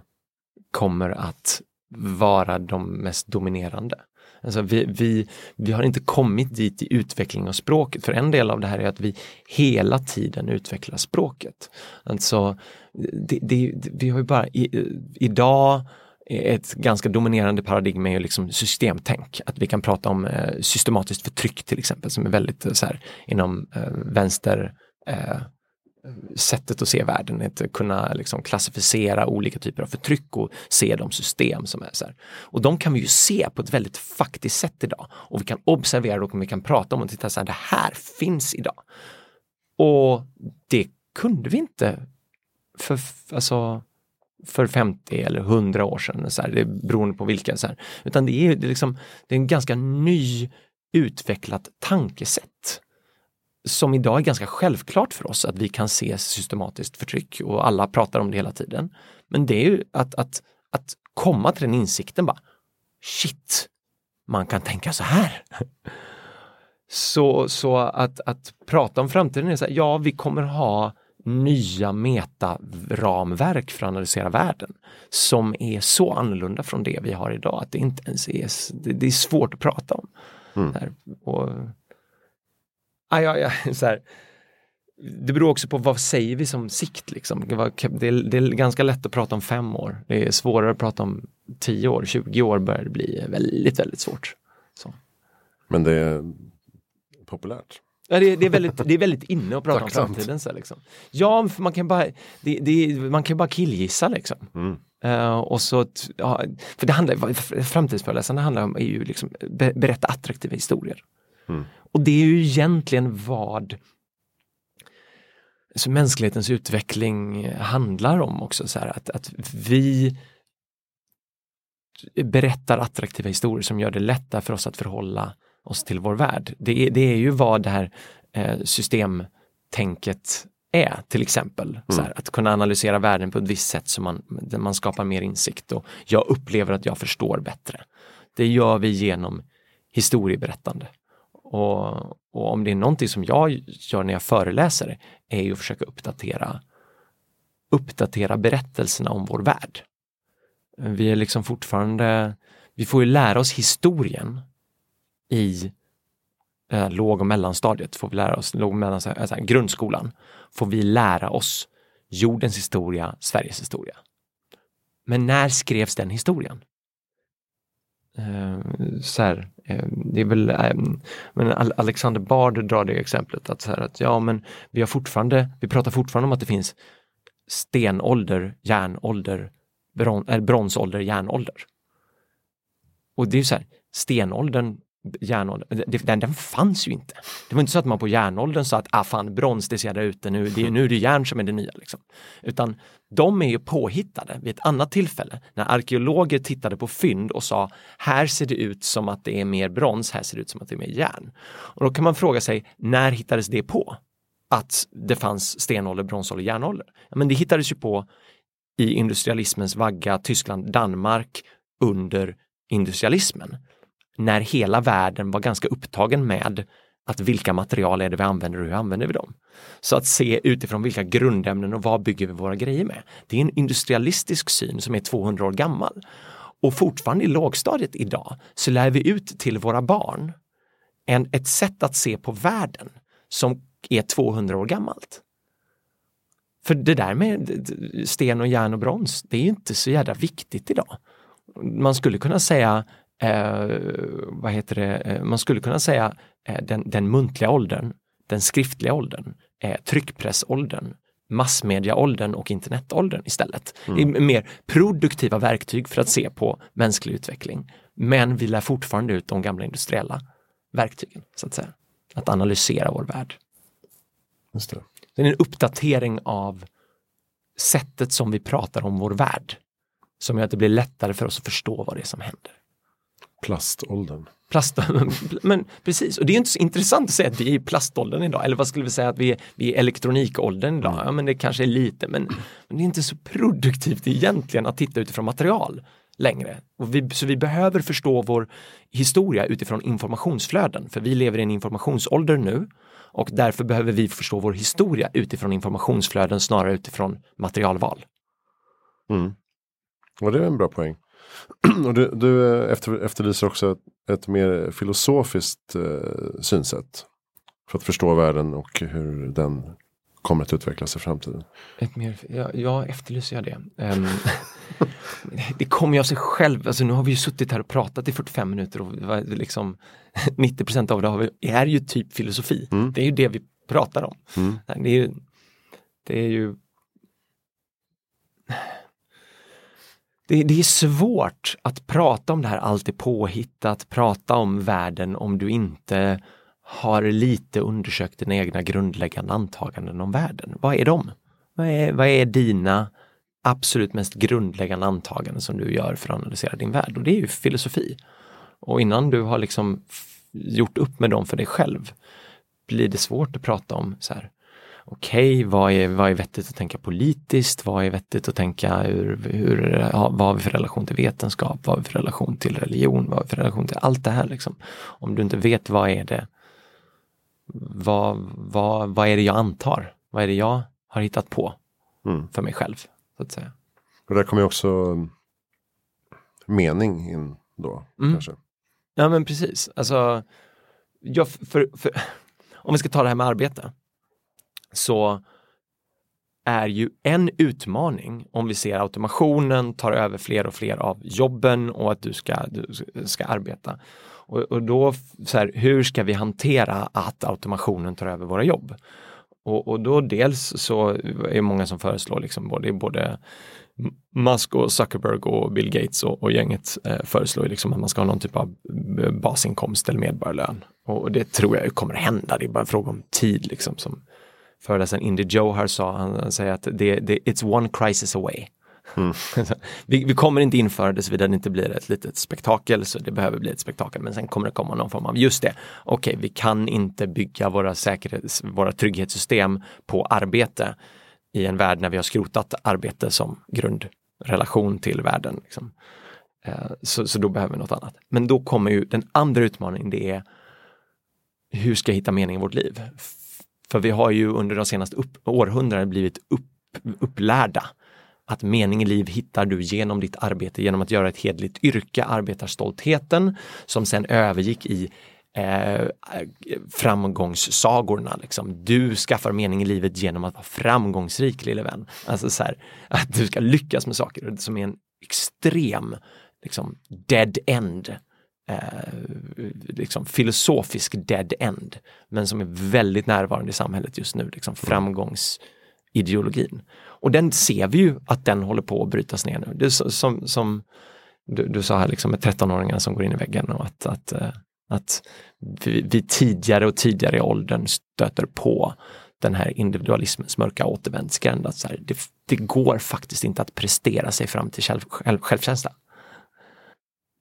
kommer att vara de mest dominerande. Alltså vi, vi, vi har inte kommit dit i utveckling av språket, för en del av det här är att vi hela tiden utvecklar språket. Alltså, det, det, vi har ju bara i, idag ett ganska dominerande paradigm är ju liksom systemtänk. Att vi kan prata om eh, systematiskt förtryck till exempel som är väldigt eh, så här, inom eh, vänster eh, sättet att se världen, att kunna liksom klassificera olika typer av förtryck och se de system som är så här. Och de kan vi ju se på ett väldigt faktiskt sätt idag och vi kan observera och vi kan prata om och titta så här, det här finns idag. Och det kunde vi inte för, alltså, för 50 eller 100 år sedan, så här, det beroende på vilka. Så här. Utan det är, det är, liksom, det är en ganska ny utvecklat tankesätt som idag är ganska självklart för oss att vi kan se systematiskt förtryck och alla pratar om det hela tiden. Men det är ju att, att, att komma till den insikten bara, shit, man kan tänka så här. Så, så att, att prata om framtiden är så här, ja vi kommer ha nya metaramverk för att analysera världen som är så annorlunda från det vi har idag att det inte ens är, det, det är svårt att prata om. Mm. Och, ja, ja, så här, det beror också på vad säger vi som sikt. Liksom. Det, är, det är ganska lätt att prata om fem år. Det är svårare att prata om tio år, 20 år börjar det bli väldigt, väldigt svårt. Så. Men det är populärt. Ja, det, det, är väldigt, det är väldigt inne att prata om framtiden. Så liksom. Ja, man kan bara, det, det, man kan bara killgissa liksom. Mm. Uh, och så, ja, för det handlar, framtidsföreläsande handlar om är ju liksom berätta attraktiva historier. Mm. Och det är ju egentligen vad alltså mänsklighetens utveckling handlar om också. Så här, att, att vi berättar attraktiva historier som gör det lättare för oss att förhålla oss till vår värld. Det är, det är ju vad det här eh, systemtänket är till exempel. Mm. Så här, att kunna analysera världen på ett visst sätt så man, man skapar mer insikt och jag upplever att jag förstår bättre. Det gör vi genom historieberättande. Och, och om det är någonting som jag gör när jag föreläser är ju att försöka uppdatera uppdatera berättelserna om vår värld. Vi är liksom fortfarande, vi får ju lära oss historien i eh, låg och mellanstadiet, får vi lära oss, låg och mellanstadiet, alltså, grundskolan, får vi lära oss jordens historia, Sveriges historia. Men när skrevs den historien? Eh, så här, eh, det är väl, eh, men Alexander Bard drar det exemplet att, så här, att ja men vi har fortfarande, vi pratar fortfarande om att det finns stenålder, järnålder, bron, äh, bronsålder, järnålder. Och det är så här, stenåldern järnåldern, den, den fanns ju inte. Det var inte så att man på järnåldern sa att ah, fan, brons det ser där ute nu, det är, nu är det järn som är det nya. Liksom. Utan de är ju påhittade vid ett annat tillfälle när arkeologer tittade på fynd och sa här ser det ut som att det är mer brons, här ser det ut som att det är mer järn. Och då kan man fråga sig, när hittades det på? Att det fanns stenålder, bronsålder, järnålder? Men det hittades ju på i industrialismens vagga, Tyskland, Danmark under industrialismen när hela världen var ganska upptagen med att vilka material är det vi använder och hur använder vi dem? Så att se utifrån vilka grundämnen och vad bygger vi våra grejer med? Det är en industrialistisk syn som är 200 år gammal. Och fortfarande i lågstadiet idag så lär vi ut till våra barn en, ett sätt att se på världen som är 200 år gammalt. För det där med sten och järn och brons, det är inte så jävla viktigt idag. Man skulle kunna säga eh, vad heter det, eh, man skulle kunna säga eh, den, den muntliga åldern, den skriftliga åldern, eh, tryckpressåldern, massmediaåldern och internetåldern istället. Mm. Det är mer produktiva verktyg för att se på mänsklig utveckling. Men vi lär fortfarande ut de gamla industriella verktygen, så att säga. Att analysera vår värld. Just det. det är en uppdatering av sättet som vi pratar om vår värld. Som gör att det blir lättare för oss att förstå vad det är som händer. Plaståldern. Plast, men precis, och det är inte så intressant att säga att vi är i plaståldern idag, eller vad skulle vi säga att vi är, vi är elektronikåldern idag? Ja, men det kanske är lite, men, men det är inte så produktivt egentligen att titta utifrån material längre. Och vi, så vi behöver förstå vår historia utifrån informationsflöden, för vi lever i en informationsålder nu och därför behöver vi förstå vår historia utifrån informationsflöden snarare utifrån materialval. Mm. Och det är en bra poäng. Och du, du efter, efterlyser också ett, ett mer filosofiskt eh, synsätt. För att förstå världen och hur den kommer att utvecklas i framtiden. Ett mer, ja, ja efterlyser jag det. Um, det kommer ju av sig själv. Alltså, nu har vi ju suttit här och pratat i 45 minuter och liksom 90% av det har vi, är ju typ filosofi. Mm. Det är ju det vi pratar om. Mm. Det är ju, det är ju det, det, är svårt att prata om det här allt är påhittat, prata om världen om du inte har lite undersökt dina egna grundläggande antaganden om världen. Vad är de? Vad är, vad är dina absolut mest grundläggande antaganden som du gör för att analysera din värld? Och det är ju filosofi. Och innan du har liksom gjort upp med dem för dig själv blir det svårt att prata om så här, okej, okay, vad, är, vad är vettigt att tänka politiskt? Vad är vettigt att tänka hur, hur, vad har vi för relation till vetenskap? Vad har vi för relation till religion? Vad har vi för relation till allt det här liksom? Om du inte vet vad är det vad, vad, vad är det jag antar? Vad är det jag har hittat på mm. för mig själv? Så att säga. Och där kommer också mening in då mm. kanske? Ja men precis, alltså jag, för, för, om vi ska ta det här med arbete så är ju en utmaning om vi ser automationen tar över fler och fler av jobben och att du ska, du ska arbeta. Och, och då, så här, hur ska vi hantera att automationen tar över våra jobb? Och, och då dels så är det många som föreslår liksom både, både Musk och Zuckerberg och Bill Gates och, och gänget eh, föreslår liksom att man ska ha någon typ av basinkomst eller medborgarlön. Och det tror jag kommer hända, det är bara en fråga om tid liksom som föreläsaren Indy Joe här sa, han, han säger att det, det, it's one crisis away. Mm. vi, vi, kommer inte införa det såvida det inte blir ett litet spektakel, så det behöver bli ett spektakel, men sen kommer det komma någon form av, just det, okej, okay, vi kan inte bygga våra, säkerhets, våra trygghetssystem på arbete i en värld när vi har skrotat arbete som grundrelation till världen. Liksom. Eh, så, så då behöver vi något annat. Men då kommer ju den andra utmaningen, det är hur ska jag hitta mening i vårt liv? För vi har ju under de senaste upp, århundraden blivit upp, upplärda att mening i liv hittar du genom ditt arbete, genom att göra ett hedligt yrke, arbetarstoltheten, som sen övergick i eh, framgångssagorna. Liksom. Du skaffar mening i livet genom att vara framgångsrik lille vän. Alltså så här, att du ska lyckas med saker som är en extrem liksom, dead end. Eh, liksom filosofisk dead end, men som är väldigt närvarande i samhället just nu, liksom framgångsideologin. Och den ser vi ju att den håller på att brytas ner nu. Det är som, som du, du sa här, liksom med 13-åringar som går in i väggen och att, att, eh, att vi, vi tidigare och tidigare i åldern stöter på den här individualismens mörka återvändsgränd. Att så här, det, det, går faktiskt inte att prestera sig fram till själv, själv, självkänsla.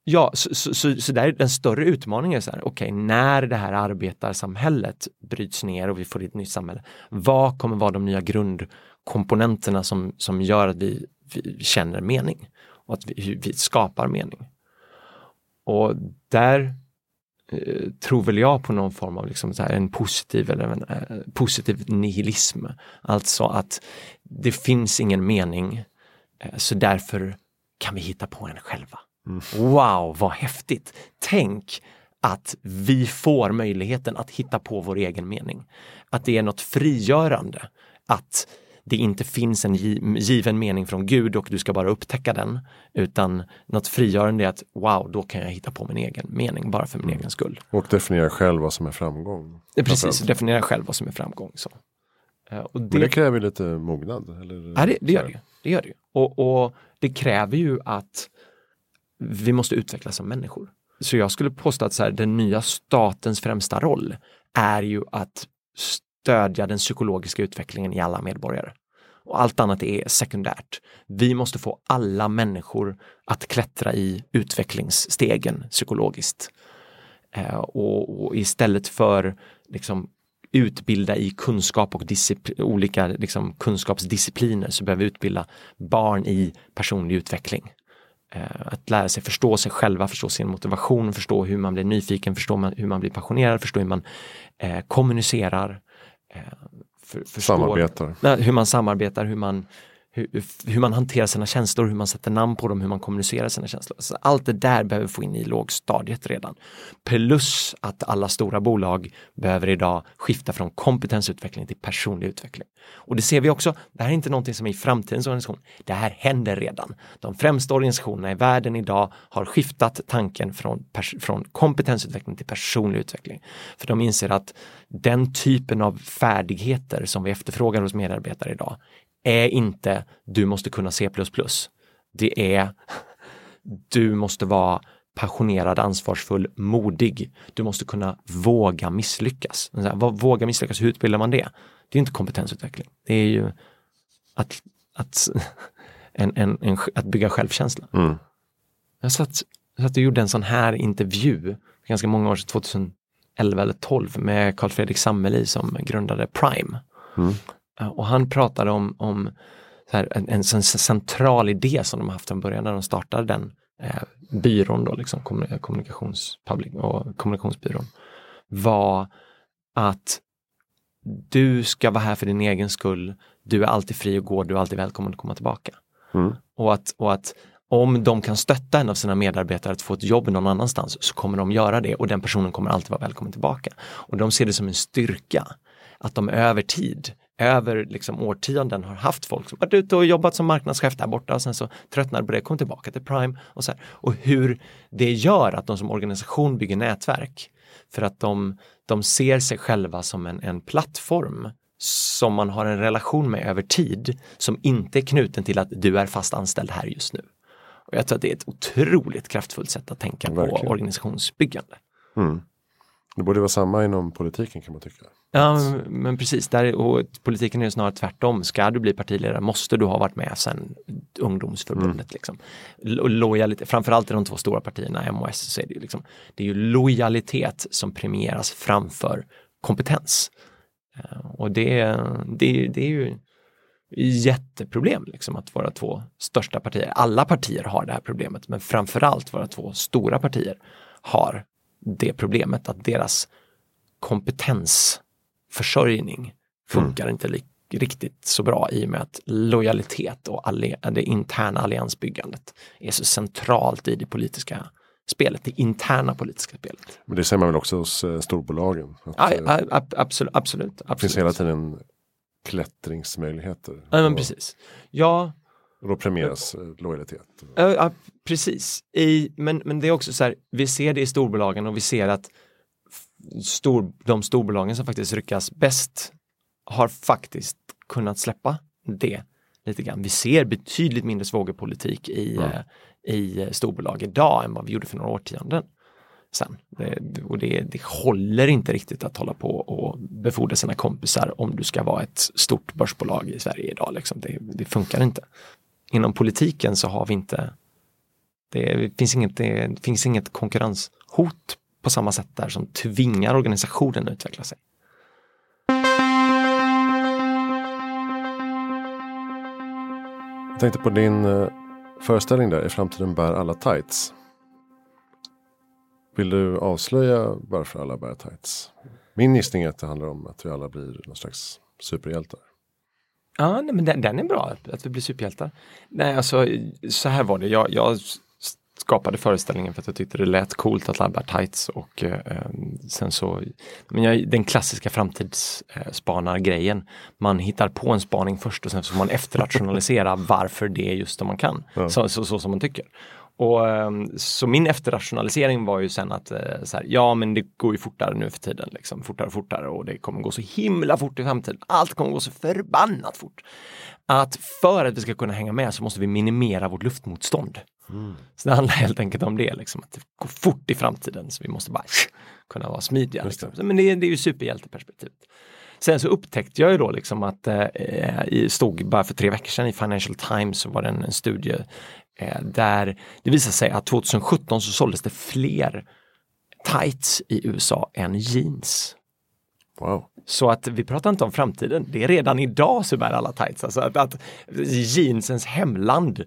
Ja, så, så, så, så där är den större utmaningen, så här, okej, okay, när det här arbetarsamhället bryts ner och vi får ett nytt samhälle, vad kommer vara de nya grundkomponenterna som, som gör att vi, vi känner mening och att vi, vi skapar mening? Och där eh, tror väl jag på någon form av liksom så här en positiv eller en eh, positiv nihilism. Alltså att det finns ingen mening, eh, så därför kan vi hitta på en själva. Mm. Wow, vad häftigt! Tänk att vi får möjligheten att hitta på vår egen mening. Att det är något frigörande. Att det inte finns en given mening från Gud och du ska bara upptäcka den. Utan något frigörande är att wow, då kan jag hitta på min egen mening bara för min mm. egen skull. Och definiera själv vad som är framgång. Precis, definiera själv vad som är framgång. Så. Eh, och det, Men det kräver lite mognad? Eller? Ja, det, det gör det. det, gör det. Och, och det kräver ju att vi måste utvecklas som människor. Så jag skulle påstå att så här, den nya statens främsta roll är ju att stödja den psykologiska utvecklingen i alla medborgare. Och allt annat är sekundärt. Vi måste få alla människor att klättra i utvecklingsstegen psykologiskt. Eh, och, och, istället för liksom, utbilda i kunskap och olika liksom, kunskapsdiscipliner så behöver vi utbilda barn i personlig utveckling. Eh, att lära sig förstå sig själva, förstå sin motivation, förstå hur man blir nyfiken, förstå hur man blir passionerad, förstå hur man eh, kommunicerar. Eh, för, förstår, samarbetar. Hur man samarbetar, hur man hur, hur, man hanterar sina känslor, hur man sätter namn på dem, hur man kommunicerar sina känslor. Så allt det där behöver vi få in i lågstadiet redan. Plus att alla stora bolag behöver idag skifta från kompetensutveckling till personlig utveckling. Och det ser vi också, det här är inte någonting som är i framtidens organisation, det här händer redan. De främsta organisationerna i världen idag har skiftat tanken från, från kompetensutveckling till personlig utveckling. För de inser att den typen av färdigheter som vi efterfrågar hos medarbetare idag är inte du måste kunna C++. Det är du måste vara passionerad, ansvarsfull, modig. Du måste kunna våga misslyckas. Våga misslyckas, hur utbildar man det? Det är inte kompetensutveckling. Det är ju att, att, en, en, en, att bygga självkänsla. Mm. Jag satt, satt och gjorde en sån här intervju ganska många år sedan, 2011 eller 12 med Carl Fredrik Sammeli som grundade Prime. Mm. Och han pratade om, om här, en, en, central idé som de haft från början när de startade den eh, byrån, då, liksom, kommunikations, och kommunikationsbyrån, var att du ska vara här för din egen skull, du är alltid fri att gå, du är alltid välkommen att komma tillbaka. Mm. Och, att, och att om de kan stötta en av sina medarbetare att få ett jobb någon annanstans så kommer de göra det och den personen kommer alltid vara välkommen tillbaka. Och de ser det som en styrka att de över tid över liksom årtionden har haft folk som varit ute och jobbat som marknadschef där borta och sen så tröttnade på det, kom tillbaka till Prime och så här. Och hur det gör att de som organisation bygger nätverk för att de, de ser sig själva som en, en plattform som man har en relation med över tid som inte är knuten till att du är fast anställd här just nu. Och jag tror att det är ett otroligt kraftfullt sätt att tänka Verkligen. på organisationsbyggande. Mm. Det borde vara samma inom politiken kan man tycka. Ja, men precis. Där, och politiken är snarare tvärtom. Ska du bli partiledare måste du ha varit med sedan ungdomsförbundet. Mm. Liksom. Lojalitet, framförallt i de två stora partierna, M och S, så är det, liksom, det är ju lojalitet som premieras framför kompetens. Eh, och det, det, det är ju jätteproblem liksom, att våra två största partier, alla partier har det här problemet, men framförallt våra två stora partier har det problemet att deras kompetensförsörjning funkar mm. inte riktigt så bra i och med att lojalitet och det interna alliansbyggandet är så centralt i det politiska spelet, det interna politiska spelet. Men det ser man väl också hos eh, storbolagen? Ja, ja, absolut, absolut, Det finns hela tiden klättringsmöjligheter. Ja, men precis. Ja, och då premieras lojalitet. Ja, precis. I, men, men det är också så här, vi ser det i storbolagen och vi ser att stor, de storbolagen som faktiskt lyckas bäst har faktiskt kunnat släppa det lite grann. Vi ser betydligt mindre svågerpolitik i, mm. i storbolag idag än vad vi gjorde för några årtionden sen. Det, och det, det håller inte riktigt att hålla på och befordra sina kompisar om du ska vara ett stort börsbolag i Sverige idag. Liksom. Det, det funkar inte. Inom politiken så har vi inte det finns inget, det finns inget konkurrenshot på samma sätt där som tvingar organisationen att utveckla sig. Jag tänkte på din eh, föreställning där, i framtiden bär alla tights. Vill du avslöja varför alla bär tights? Min gissning är att det handlar om att vi alla blir någon slags superhjältar. Ja, nej, men den, den, är bra, att vi blir superhjältar. Nej, alltså så här var det. Jag, jag skapade föreställningen för att jag tyckte det lät coolt att labba tights och eh, sen så, men jag, den klassiska framtidsspanargrejen. Man hittar på en spaning först och sen får man efterrationalisera varför det är just det man kan. Ja. Så, så, så, som man tycker. Och, ehm, så min efterrationalisering var ju sen att eh, så här, ja men det går ju fortare nu för tiden, liksom, fortare och fortare och det kommer gå så himla fort i framtiden. Allt kommer gå så förbannat fort. Att för att vi ska kunna hänga med så måste vi minimera vårt luftmotstånd. Mm. Så det handlar helt enkelt om det, liksom, att det går fort i framtiden så vi måste bara kunna vara smidiga. Liksom. Men det, det är ju superhjälteperspektivet. Sen så upptäckte jag ju då liksom att eh, stod bara för tre veckor sedan i Financial Times så var det en, en studie där det visade sig att 2017 så såldes det fler tights i USA än jeans. Wow. Så att vi pratar inte om framtiden, det är redan idag så bär alla tights. Alltså att, att jeansens hemland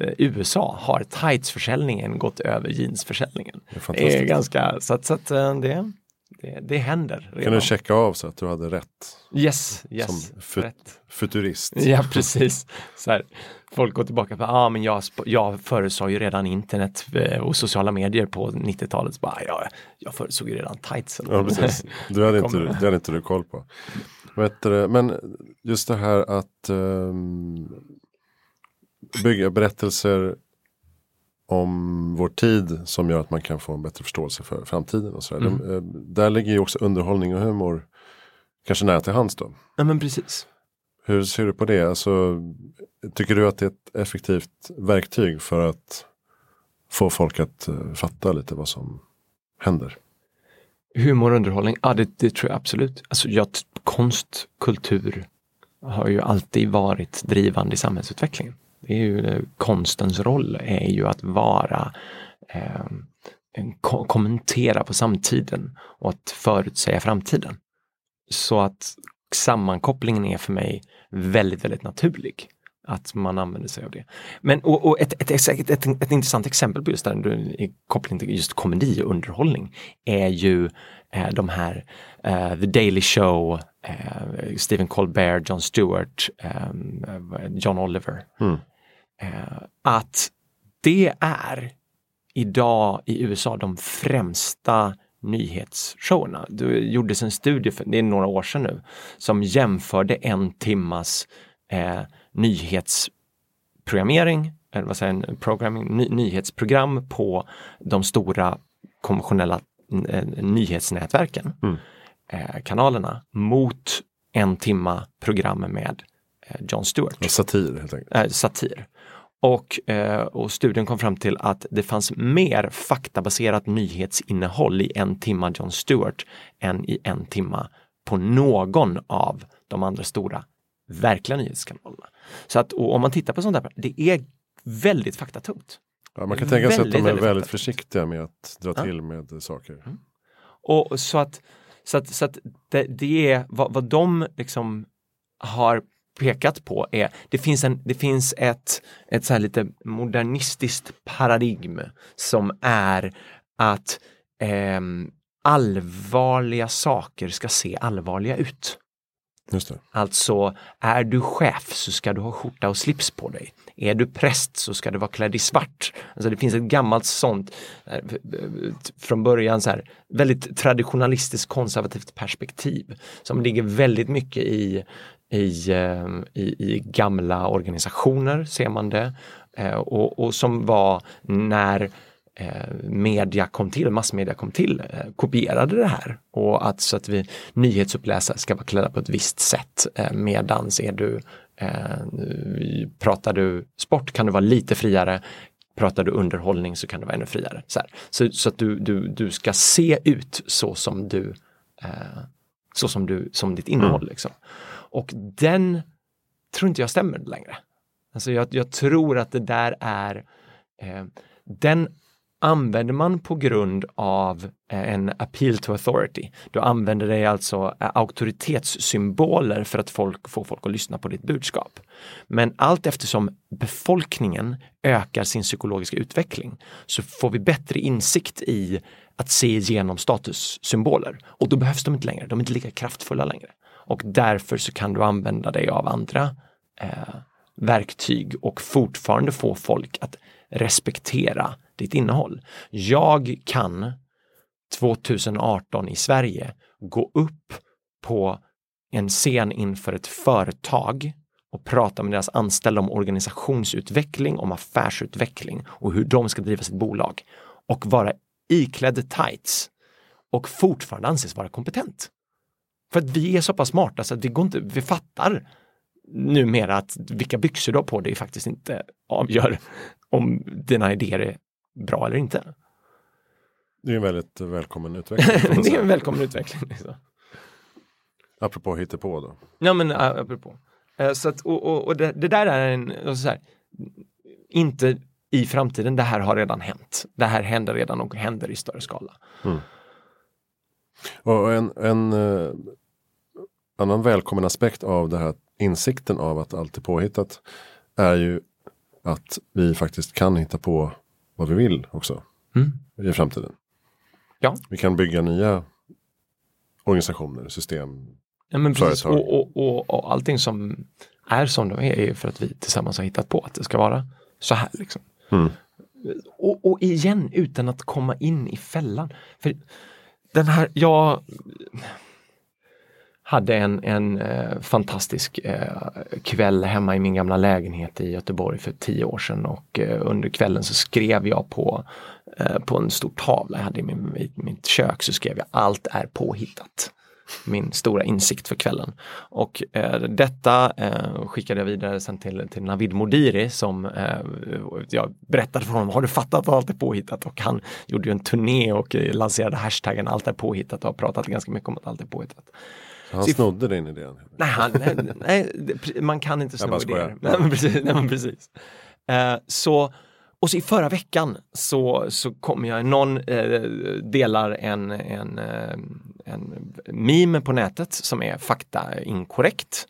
eh, USA har tightsförsäljningen gått över jeansförsäljningen. Det är, det är ganska, så att, så att eh, det, det, det händer. Redan. Kan du checka av så att du hade rätt? Yes, yes. Som fu rätt. futurist. Ja, precis. Så här, folk går tillbaka på, ja ah, men jag, jag förutsåg ju redan internet eh, och sociala medier på 90-talet. ja, jag förutsåg ju redan tightsen. Ja, precis. Du hade, inte, det hade inte du koll på. Men just det här att um, bygga berättelser om vår tid som gör att man kan få en bättre förståelse för framtiden. Och så mm. De, eh, där ligger ju också underhållning och humor kanske nära till hands då. Ja men precis. Hur ser du på det? Alltså, tycker du att det är ett effektivt verktyg för att få folk att uh, fatta lite vad som händer? Humor och underhållning, ja det, det tror jag absolut. Alltså, jag, konst, kultur har ju alltid varit drivande i samhällsutvecklingen. Det är ju, konstens roll är ju att vara eh, ko kommentera på samtiden och att förutsäga framtiden. Så att sammankopplingen är för mig väldigt, väldigt naturlig. Att man använder sig av det. Men och, och ett, ett, ett, ett, ett intressant exempel på just det här, i koppling till just komedi och underhållning är ju eh, de här eh, The Daily Show, eh, Stephen Colbert, Jon Stewart, eh, John Oliver. Mm. Uh, att det är idag i USA de främsta nyhetsshowerna. Det gjordes en studie, för, det är några år sedan nu, som jämförde en timmas eh, nyhetsprogrammering, eller vad säger en programming, ny, nyhetsprogram på de stora konventionella eh, nyhetsnätverken, mm. eh, kanalerna, mot en timma program med eh, John Stewart. Och satir helt enkelt. Eh, satir. Och, eh, och, studien kom fram till att det fanns mer faktabaserat nyhetsinnehåll i en timma John Stewart än i en timma på någon av de andra stora verkliga nyhetskanalerna. Så att om man tittar på sånt där, det är väldigt faktatungt. Ja, man kan tänka sig att de är väldigt, väldigt försiktiga med att dra ja. till med saker. Mm. Och så att, så att, så att det, det är vad, vad de liksom har pekat på är, det finns, en, det finns ett, ett så lite modernistiskt paradigm som är att eh, allvarliga saker ska se allvarliga ut. Alltså, är du chef så ska du ha skjorta och slips på dig. Är du präst så ska du vara klädd i svart. Alltså det finns ett gammalt sånt, eh, från början så här, väldigt traditionalistiskt konservativt perspektiv som ligger väldigt mycket i i, eh, i, i gamla organisationer, ser man det. Eh, och, och som var när eh, media kom till, massmedia kom till, eh, kopierade det här. Och att så att vi nyhetsuppläsare ska vara klädda på ett visst sätt. Medans är du, pratar du sport kan du vara lite friare. Pratar du underhållning så kan du vara ännu friare. Så, så, så, att du, du, du ska se ut så som du, så som du, som ditt innehåll. Mm. Liksom. Och den tror inte jag stämmer längre. Alltså jag, jag tror att det där är, eh, den använder man på grund av eh, en appeal to authority. Du använder dig alltså eh, auktoritetssymboler för att folk, få folk att lyssna på ditt budskap. Men allt eftersom befolkningen ökar sin psykologiska utveckling så får vi bättre insikt i att se igenom statussymboler och då behövs de inte längre, de är inte lika kraftfulla längre. Och därför så kan du använda dig av andra eh, verktyg och fortfarande få folk att respektera ditt innehåll. Jag kan 2018 i Sverige gå upp på en scen inför ett företag och prata med deras anställda om organisationsutveckling, om affärsutveckling och hur de ska driva sitt bolag och vara iklädd tights och fortfarande anses vara kompetent. För att vi är så pass smarta så att vi, går inte, vi fattar numera att vilka byxor du har på dig faktiskt inte avgör om dina idéer är bra eller inte. Det är en väldigt välkommen utveckling. det är en välkommen utveckling. Liksom. Apropå hittepå då. Ja men apropå. Eh, så att, och, och, och det, det, där är en, så här, inte i framtiden, det här har redan hänt. Det här händer redan och händer i större skala. Mm. Och en, en uh, annan välkommen aspekt av det här insikten av att allt är påhittat är ju att vi faktiskt kan hitta på vad vi vill också mm. i framtiden. Ja. Vi kan bygga nya organisationer, system, ja, men precis. Och, och, och, och allting som är som de är är för att vi tillsammans har hittat på att det ska vara så här. Liksom. Mm. Och, och igen utan att komma in i fällan. För den här, jag hade en, en eh, fantastisk eh, kväll hemma i min gamla lägenhet i Göteborg för tio år sedan och eh, under kvällen så skrev jag på, eh, på en stor tavla jag hade i, min, i mitt kök så skrev jag allt är påhittat min stora insikt för kvällen. Och eh, detta eh, skickade jag vidare sen till, till Navid Modiri som eh, jag berättade för honom, har du fattat att allt är påhittat? Och han gjorde ju en turné och eh, lanserade hashtaggen allt är påhittat och har pratat ganska mycket om att allt är påhittat. Så han snodde din idé? Nej, han, nej, nej, man kan inte sno idéer. Nej, men precis. Nej, men precis. Eh, så och så i förra veckan så, så kom jag, någon eh, delar en, en, eh, en meme på nätet som är fakta inkorrekt.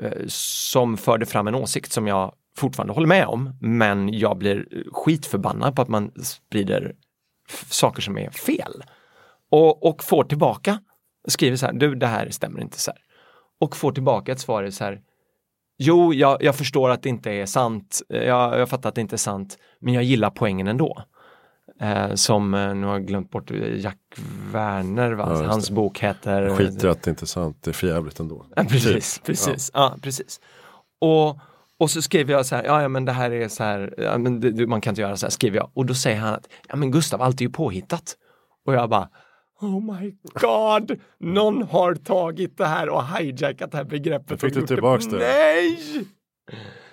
Eh, som förde fram en åsikt som jag fortfarande håller med om, men jag blir skitförbannad på att man sprider saker som är fel. Och, och får tillbaka, skriver så här, du det här stämmer inte så här. Och får tillbaka ett svar så här, Jo, jag, jag, förstår att det inte är sant. Jag, jag fattar att det inte är sant, men jag gillar poängen ändå. Eh, som, eh, nu har jag glömt bort Jack Werner, va? Ja, hans bok heter... Skit i att det inte är sant, det är förjävligt ändå. Ja, precis, precis. Ja. ja. precis. Och, och så skriver jag så här, ja, ja men det här är så här, ja, men det, man kan inte göra så här, skriver jag. Och då säger han att, ja men Gustav, allt är ju påhittat. Och jag bara, Oh my god! Någon har tagit det här och hijackat det här begreppet. Fick du tillbaks det? Nej!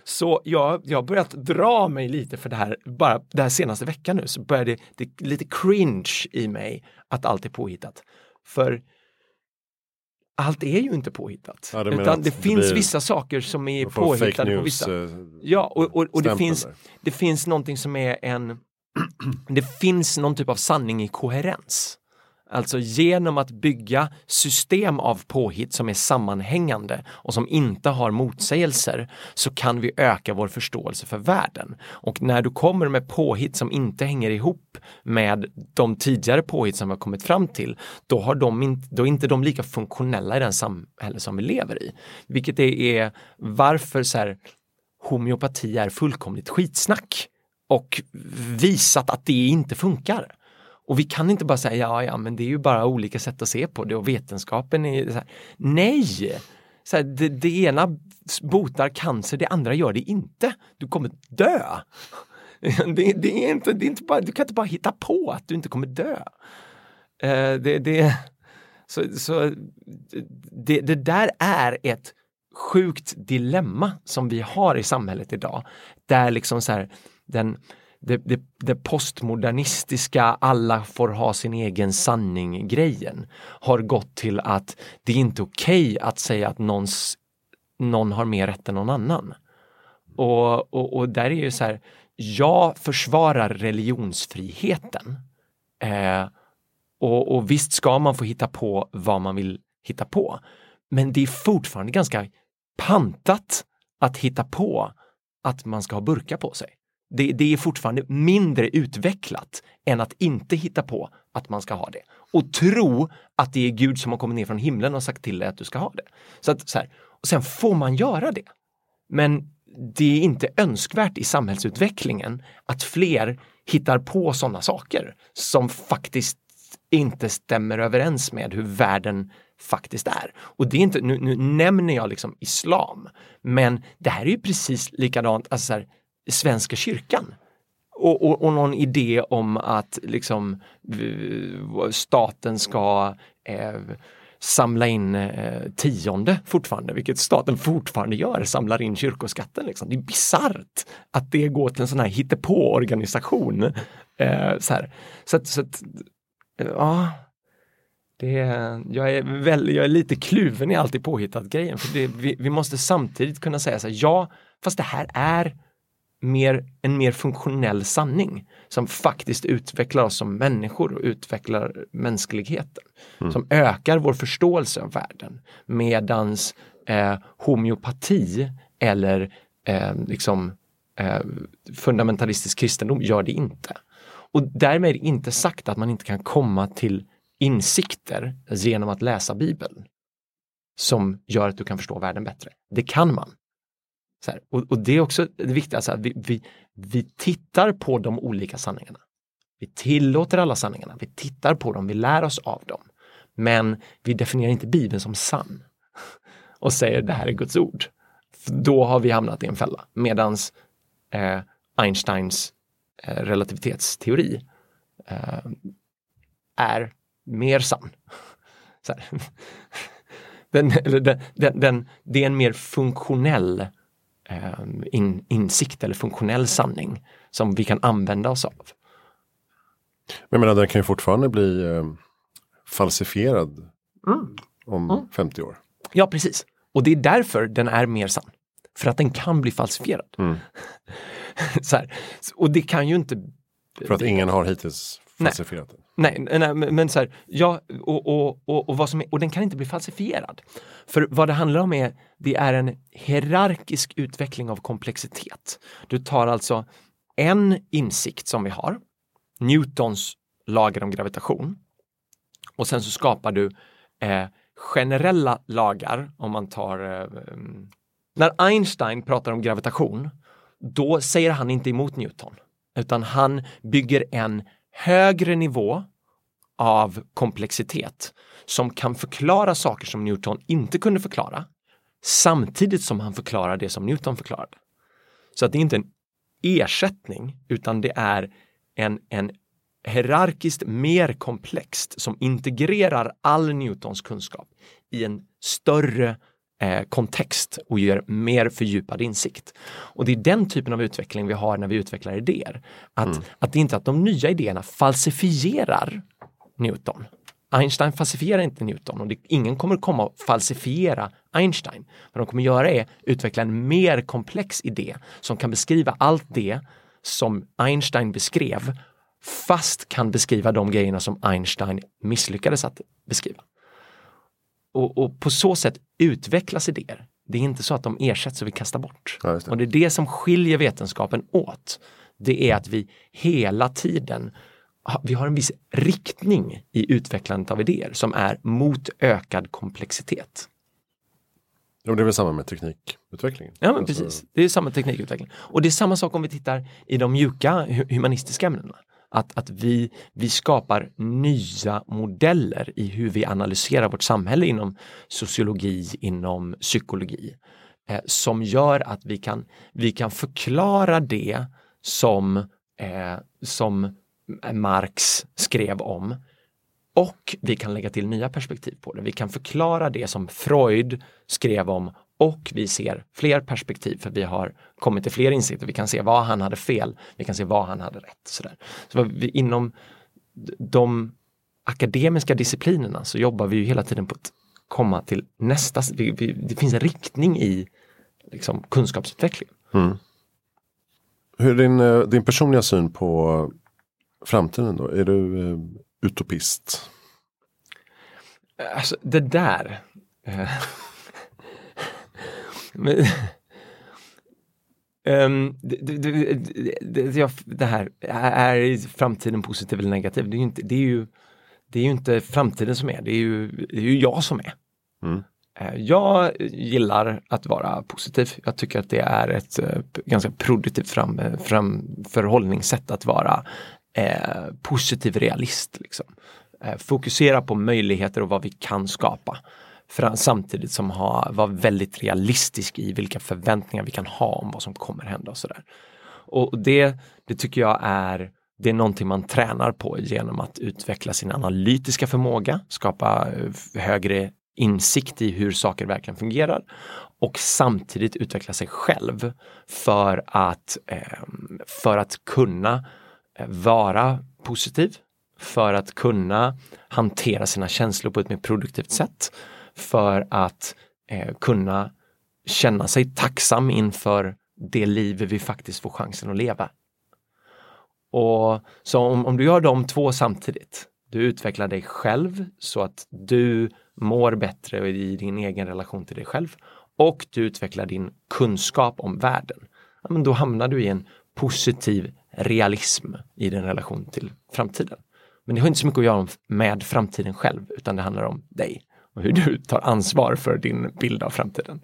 Så jag, jag har börjat dra mig lite för det här, bara den senaste veckan nu så började det, det lite cringe i mig att allt är påhittat. För allt är ju inte påhittat. Ja, utan det, det finns vissa saker som är påhittade news, på vissa. Eh, ja, och, och, och det, finns, det finns någonting som är en det finns någon typ av sanning i koherens. Alltså genom att bygga system av påhitt som är sammanhängande och som inte har motsägelser så kan vi öka vår förståelse för världen. Och när du kommer med påhitt som inte hänger ihop med de tidigare påhitt som vi har kommit fram till, då, har de in, då är inte de lika funktionella i den samhälle som vi lever i. Vilket är varför så här, homeopati är fullkomligt skitsnack och visat att det inte funkar. Och vi kan inte bara säga ja, ja, men det är ju bara olika sätt att se på det och vetenskapen är så här, Nej! Så här, det, det ena botar cancer, det andra gör det inte. Du kommer dö. Det, det, är inte, det är inte bara, du kan inte bara hitta på att du inte kommer dö. Uh, det, det, så, så det, det där är ett sjukt dilemma som vi har i samhället idag. Där liksom så här, den, det, det, det, postmodernistiska, alla får ha sin egen sanning-grejen har gått till att det är inte okej okay att säga att någons, någon har mer rätt än någon annan. Och, och, och där är ju så här, jag försvarar religionsfriheten. Eh, och, och visst ska man få hitta på vad man vill hitta på. Men det är fortfarande ganska pantat att hitta på att man ska ha burka på sig det, det, är fortfarande mindre utvecklat än att inte hitta på att man ska ha det. Och tro att det är Gud som har kommit ner från himlen och sagt till dig att du ska ha det. Så att, så här, och sen får man göra det. Men det är inte önskvärt i samhällsutvecklingen att fler hittar på sådana saker som faktiskt inte stämmer överens med hur världen faktiskt är. Och det är inte, nu, nu nämner jag liksom islam, men det här är ju precis likadant, alltså så här, Svenska kyrkan. Och, och, och, någon idé om att liksom staten ska eh, samla in eh, tionde fortfarande, vilket staten fortfarande gör, samlar in kyrkoskatten. Liksom. Det är bisarrt att det går till en sån här hittepå-organisation. Eh, så, så, att, så att, ja, det är, jag, är väl, jag är lite kluven i alltid påhittat grejen. För det, vi, vi, måste samtidigt kunna säga så här, ja, fast det här är mer, en mer funktionell sanning som faktiskt utvecklar oss som människor och utvecklar mänskligheten. Mm. Som ökar vår förståelse av världen. Medans eh, homeopati eller eh, liksom eh, fundamentalistisk kristendom gör det inte. Och därmed är det inte sagt att man inte kan komma till insikter genom att läsa Bibeln som gör att du kan förstå världen bättre. Det kan man. Här, och, och, det är också det viktiga, alltså, vi, vi, vi tittar på de olika sanningarna. Vi tillåter alla sanningarna, vi tittar på dem, vi lär oss av dem. Men vi definierar inte Bibeln som sann och säger det här är Guds ord. För då har vi hamnat i en fälla. Medans eh, Einsteins eh, relativitetsteori eh, är mer sann. Den, den, den, den, det är en mer funktionell eh, in, insikt eller funktionell sanning som vi kan använda oss av. Men jag menar, den kan ju fortfarande bli eh, falsifierad mm. om mm. 50 år. Ja, precis. Och det är därför den är mer sann. För att den kan bli falsifierad. Mm. så här. Och det kan ju inte... För att ingen har hittills falsifierat den. Nej, nej men så här, ja, och, och, och, och, vad som är, och den kan inte bli falsifierad. För vad det handlar om är, det är en hierarkisk utveckling av komplexitet. Du tar alltså en insikt som vi har, Newtons lagar om gravitation, och sen så skapar du eh, generella lagar, om man tar eh, när Einstein pratar om gravitation, då säger han inte emot Newton, utan han bygger en högre nivå av komplexitet som kan förklara saker som Newton inte kunde förklara samtidigt som han förklarar det som Newton förklarade. Så att det är inte en ersättning utan det är en, en hierarkiskt mer komplext som integrerar all Newtons kunskap i en större kontext och ger mer fördjupad insikt. Och det är den typen av utveckling vi har när vi utvecklar idéer. Att, mm. att det är inte att de nya idéerna falsifierar Newton. Einstein falsifierar inte Newton och det, ingen kommer komma och falsifiera Einstein. Vad de kommer göra är utveckla en mer komplex idé som kan beskriva allt det som Einstein beskrev fast kan beskriva de grejerna som Einstein misslyckades att beskriva. Och, och, på så sätt utvecklas idéer. Det är inte så att de ersätts och vi kastar bort. Ja, det. Och det är det som skiljer vetenskapen åt. Det är att vi hela tiden vi har en viss riktning i utvecklandet av idéer som är mot ökad komplexitet. Ja, det är väl samma med teknikutvecklingen? Ja, men alltså... precis. Det är samma teknikutveckling. Och det är samma sak om vi tittar i de mjuka humanistiska ämnena. Att, att vi, vi skapar nya modeller i hur vi analyserar vårt samhälle inom sociologi, inom psykologi. Eh, som gör att vi kan, vi kan förklara det som, eh, som Marx skrev om och vi kan lägga till nya perspektiv på det. Vi kan förklara det som Freud skrev om och vi ser fler perspektiv för vi har kommit till fler insikter. Vi kan se vad han hade fel, vi kan se vad han hade rätt. Sådär. Så vi, inom de akademiska disciplinerna så jobbar vi ju hela tiden på att komma till nästa, vi, vi, det finns en riktning i liksom, kunskapsutvecklingen. Mm. Hur är din, eh, din personliga syn på framtiden då? Är du eh, utopist? Alltså det där. Men, um, det, det, det, det, här, är framtiden positiv eller negativ? Det är ju inte, det är ju, det är ju inte framtiden som är, det är ju, det är ju jag som är. Mm. Eh, jag gillar att vara positiv. Jag tycker att det är ett eh, ganska produktivt fram, fram förhållningssätt att vara eh, positiv realist. Liksom. Eh, fokusera på möjligheter och vad vi kan skapa. Samtidigt som ha, vara väldigt realistisk i vilka förväntningar vi kan ha om vad som kommer hända och sådär. Och det, det tycker jag är det är någonting man tränar på genom att utveckla sin analytiska förmåga, skapa eh, högre insikt i hur saker verkligen fungerar och samtidigt utveckla sig själv för att, ehm, för att kunna eh, vara positiv, för att kunna hantera sina känslor på ett mer produktivt sätt, för att eh, kunna känna sig tacksam inför det liv vi faktiskt får chansen att leva. Och Så om, om du gör de två samtidigt, du utvecklar dig själv så att du mår bättre i din egen relation till dig själv och du utvecklar din kunskap om världen. Ja, men då hamnar du i en positiv realism i din relation till framtiden. Men det har inte så mycket att göra med framtiden själv utan det handlar om dig och hur du tar ansvar för din bild av framtiden.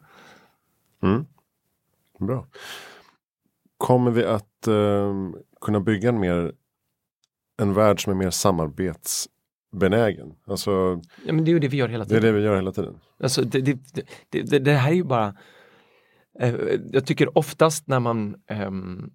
Mm. Bra. Kommer vi att eh, kunna bygga en mer en värld som är mer samarbetsbenägen? Alltså, ja, men det är ju det vi gör hela tiden. Det är det vi gör hela tiden. Alltså, det, det, det, det här är ju bara eh, jag tycker oftast när man um,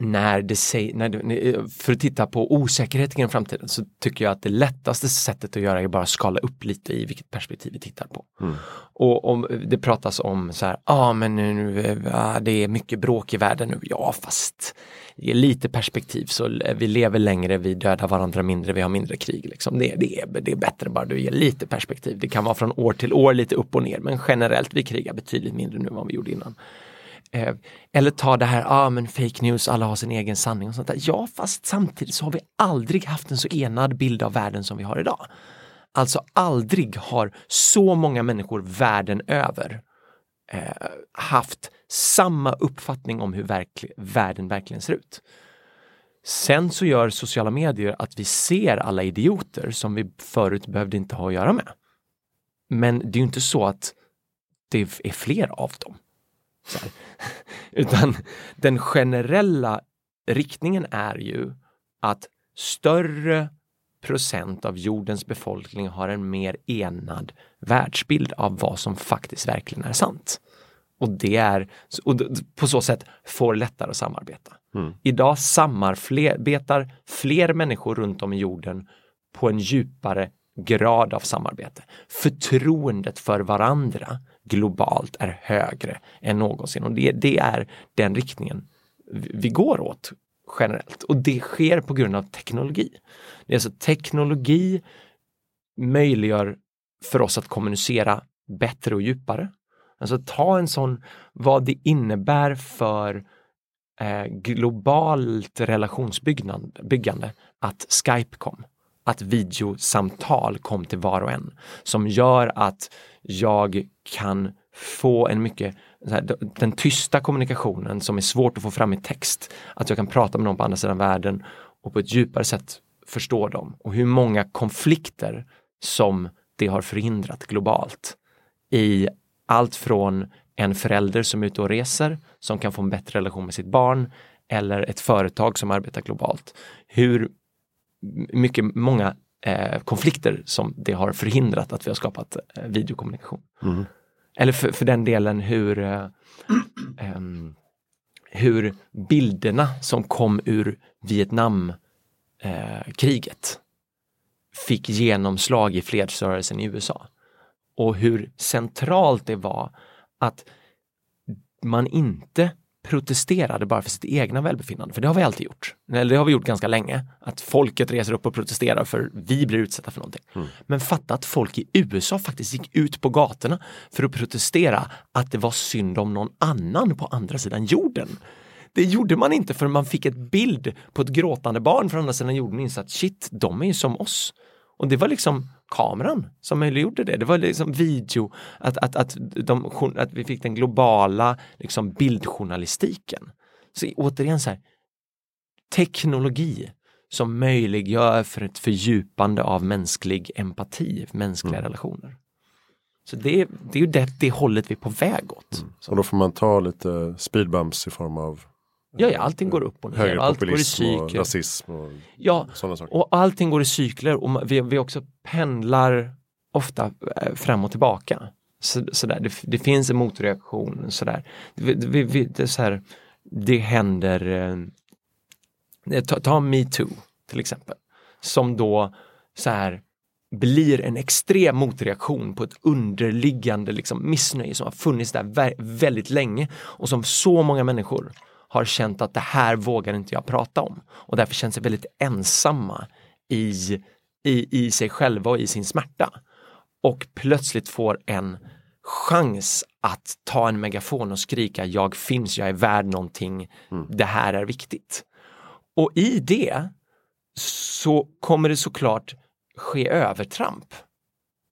när det säger, när det, för att titta på osäkerhet kring framtiden så tycker jag att det lättaste sättet att göra är bara skala upp lite i vilket perspektiv vi tittar på. Mm. Och om det pratas om så här, ja ah, men nu, ah, det är mycket bråk i världen nu, ja fast det är lite perspektiv så vi lever längre, vi dödar varandra mindre, vi har mindre krig. Liksom. Det, det, är, det är bättre bara du ger lite perspektiv. Det kan vara från år till år lite upp och ner men generellt vi krigar betydligt mindre nu än vad vi gjorde innan. Eh, eller ta det här, ja ah, men fake news, alla har sin egen sanning och sånt där. Ja, fast samtidigt så har vi aldrig haft en så enad bild av världen som vi har idag. Alltså aldrig har så många människor världen över eh, haft samma uppfattning om hur verkl världen verkligen ser ut. Sen så gör sociala medier att vi ser alla idioter som vi förut behövde inte ha att göra med. Men det är ju inte så att det är fler av dem. Utan den generella riktningen är ju att större procent av jordens befolkning har en mer enad världsbild av vad som faktiskt verkligen är sant. Och det är och på så sätt får lättare att samarbeta. Mm. Idag samarbetar fler människor runt om i jorden på en djupare grad av samarbete. Förtroendet för varandra globalt är högre än någonsin och det, det är den riktningen vi går åt generellt och det sker på grund av teknologi. Det är alltså teknologi möjliggör för oss att kommunicera bättre och djupare. Alltså ta en sån, vad det innebär för eh, globalt relationsbyggande att Skype kom att videosamtal kom till var och en som gör att jag kan få en mycket, här, den tysta kommunikationen som är svårt att få fram i text, att jag kan prata med någon på andra sidan världen och på ett djupare sätt förstå dem och hur många konflikter som det har förhindrat globalt i allt från en förälder som är ute och reser som kan få en bättre relation med sitt barn eller ett företag som arbetar globalt. Hur mycket, många eh, konflikter som det har förhindrat att vi har skapat eh, videokommunikation. Mm. Eller för, för, den delen hur, eh, ehm, hur bilderna som kom ur Vietnamkriget fick genomslag i fredsrörelsen i USA. Och hur centralt det var att man inte protesterade bara för sitt egna välbefinnande, för det har vi alltid gjort. Eller det har vi gjort ganska länge. Att folket reser upp och protesterar för vi blir utsatta för någonting. Mm. Men fatta att folk i USA faktiskt gick ut på gatorna för att protestera att det var synd om någon annan på andra sidan jorden. Det gjorde man inte för man fick ett bild på ett gråtande barn från andra sidan jorden och insåg att shit, de är ju som oss. Och det var liksom kameran som möjliggjorde det. Det var liksom video, att, att, att, de, att vi fick den globala liksom bildjournalistiken. Så återigen så här, teknologi som möjliggör för ett fördjupande av mänsklig empati, mänskliga mm. relationer. Så det, det är ju det, det hållet vi är på väg åt. Mm. Och då får man ta lite speedbumps i form av Ja, ja, allting går upp och ner. Allt går i högerpopulism och cykler. rasism och Ja, sådana saker. och allting går i cykler och vi, vi också pendlar ofta eh, fram och tillbaka. Så, sådär. Det, det finns en motreaktion. Sådär. Vi, vi, vi, det, så här, det händer, eh, ta, ta metoo till exempel, som då så här, blir en extrem motreaktion på ett underliggande liksom, missnöje som har funnits där vä- väldigt länge och som så många människor har känt att det här vågar inte jag prata om och därför känns sig väldigt ensamma i, i, i sig själva och i sin smärta. Och plötsligt får en chans att ta en megafon och skrika jag finns, jag är värd någonting, det här är viktigt. Och i det så kommer det såklart ske övertramp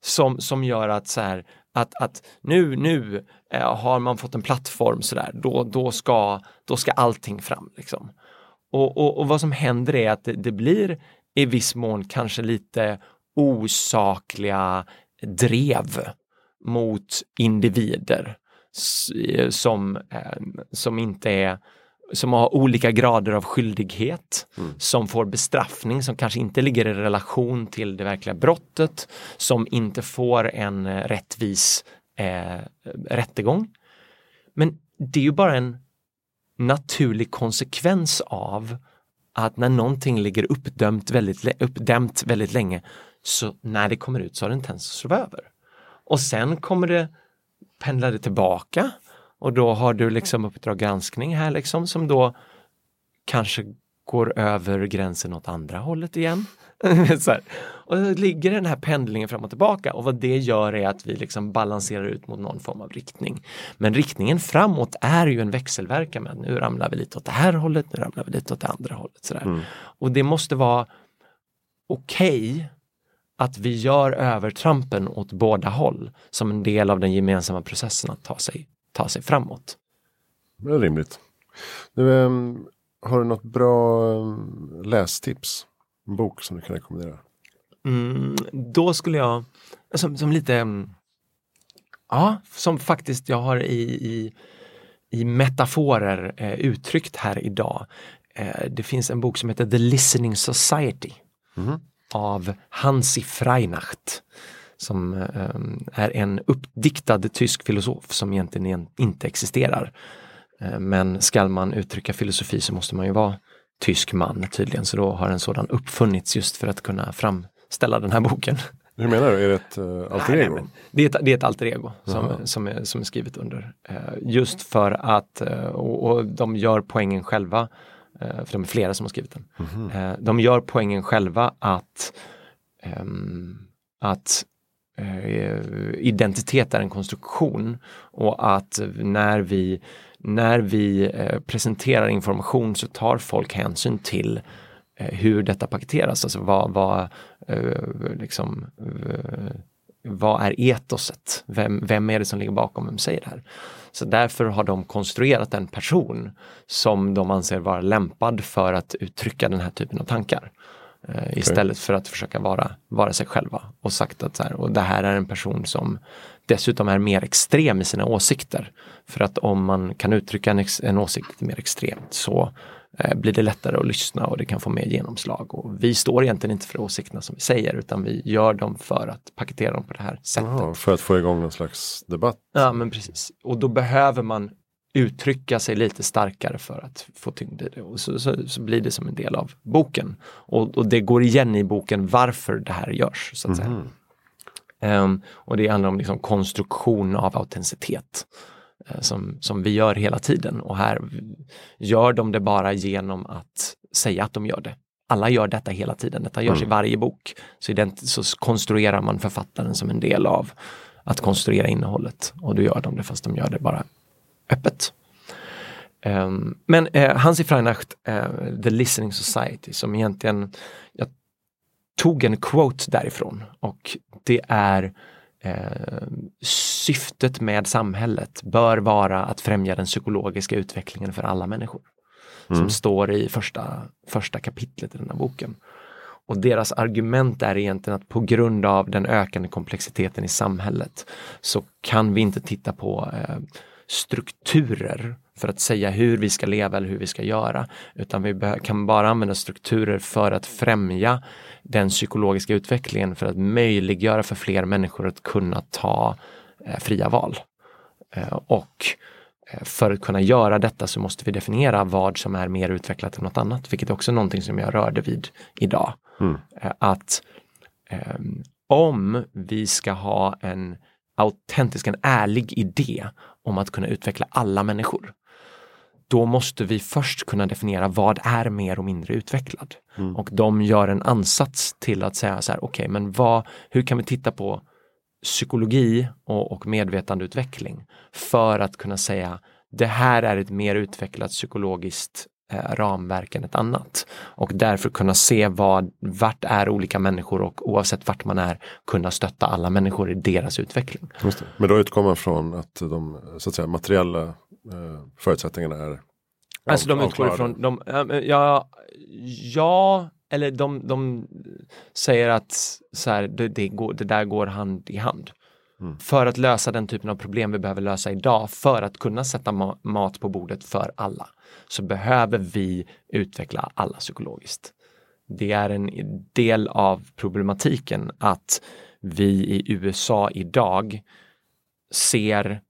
som, som gör att så här, att, att nu, nu eh, har man fått en plattform sådär, då, då, ska, då ska allting fram. Liksom. Och, och, och vad som händer är att det, det blir i viss mån kanske lite osakliga drev mot individer eh, som, eh, som inte är som har olika grader av skyldighet, som får bestraffning som kanske inte ligger i relation till det verkliga brottet, som inte får en eh, rättvis eh, rättegång. Men det är ju bara en naturlig konsekvens av att när någonting ligger uppdömt väldigt, uppdämt väldigt länge, så när det kommer ut så har det en tendens att slå över. Och sen kommer det pendla det tillbaka och då har du liksom Uppdrag granskning här liksom som då kanske går över gränsen åt andra hållet igen. så. Och då ligger den här pendlingen fram och tillbaka och vad det gör är att vi liksom balanserar ut mot någon form av riktning. Men riktningen framåt är ju en växelverkan med nu ramlar vi lite åt det här hållet, nu ramlar vi lite åt det andra hållet. Så där. Och det måste vara okej att vi gör övertrampen åt båda håll som en del av den gemensamma processen att ta sig, ta sig framåt. Det är rimligt. Du, ehm, har du något bra ehm, lästips? En bok som du kan rekommendera? Mm, då skulle jag, som, som lite, mm, ja, som faktiskt jag har i, i, i metaforer eh, uttryckt här idag. Eh, det finns en bok som heter The Listening Society av Hansi Freinacht som eh, är en uppdiktad tysk filosof som egentligen en- inte existerar. Eh, Men skall man uttrycka filosofi så måste man ju vara tysk man tydligen, så då har en sådan uppfunnits just för att kunna framställa den här boken. Hur menar du? Är det ett uh, alter Nej, ego? men Det är ett, det är ett alter ego som, som, är, som är skrivet under. Eh, just för att, eh, och, och de gör poängen själva, för de är flera som har skrivit den. Mhm. Eh, de gör poängen själva att, ehm, att Eh, identitet är en konstruktion och att när vi, när vi eh, presenterar information så tar folk hänsyn till eh, hur detta paketeras, alltså vad, vad, liksom, vad är etoset? Vem, vem är det som ligger bakom? Vem säger det här? Så därför har de konstruerat en person som de anser vara lämpad för att uttrycka den här typen av tankar. Eh, istället för att försöka vara, vara sig själva och sagt att så här, och det här är en person som dessutom är mer extrem i sina åsikter. För att om man kan uttrycka en, en åsikt mer extremt så eh, blir det lättare att lyssna och det kan få mer genomslag. Och vi står egentligen inte för åsikterna som vi säger utan vi gör dem för att paketera dem på det här sättet. Jaha, för att få igång någon slags debatt? Ja men precis. Och då behöver man uttrycka sig lite starkare för att få tyngd i det. Och så, så, så blir det som en del av boken. Och, och det går igen i boken varför det här görs. så att säga. Ehm, och det handlar om liksom konstruktion av autenticitet. eh, Som, som vi gör hela tiden och här gör de det bara genom att säga att de gör det. Alla gör detta hela tiden, detta görs i varje bok. Så, ident- så konstruerar man författaren som en del av att konstruera innehållet och då gör de det fast de gör det bara öppet. Ehm, men eh, Hansi Freinacht, eh, The Listening Society, som egentligen, jag tog en quote därifrån och det är eh, syftet med samhället bör vara att främja den psykologiska utvecklingen för alla människor. Som står i första, första kapitlet i den här boken. Och deras argument är egentligen att på grund av den ökande komplexiteten i samhället så kan vi inte titta på eh, strukturer för att säga hur vi ska leva eller hur vi ska göra. Utan vi kan bara använda strukturer för att främja den psykologiska utvecklingen för att möjliggöra för fler människor att kunna ta eh, fria val. Eh, och eh, för att kunna göra detta så måste vi definiera vad som är mer utvecklat än något annat, vilket är också någonting som jag rörde vid idag. Mm. Att um, om vi ska ha en autentisk, en ärlig idé om att kunna utveckla alla människor, då måste vi först kunna definiera vad är mer och mindre utvecklad. Mm. Och de gör en ansats till att säga så här, okej, okay, men vad, hur kan vi titta på psykologi och, och medvetandeutveckling för att kunna säga det här är ett mer utvecklat psykologiskt eh, ramverk än ett annat. Och därför kunna se vad, vart är olika människor och oavsett vart man är kunna stötta alla människor i deras utveckling. Men då utgår man från att de så att säga, materiella eh, förutsättningarna är Alltså de utgår ifrån, de, ja, ja, eller de, de säger att så här, det, det, går, det där går hand i hand. Mm. För att lösa den typen av problem vi behöver lösa idag för att kunna sätta ma mat på bordet för alla så behöver vi utveckla alla psykologiskt. Det är en del av problematiken att vi i USA idag ser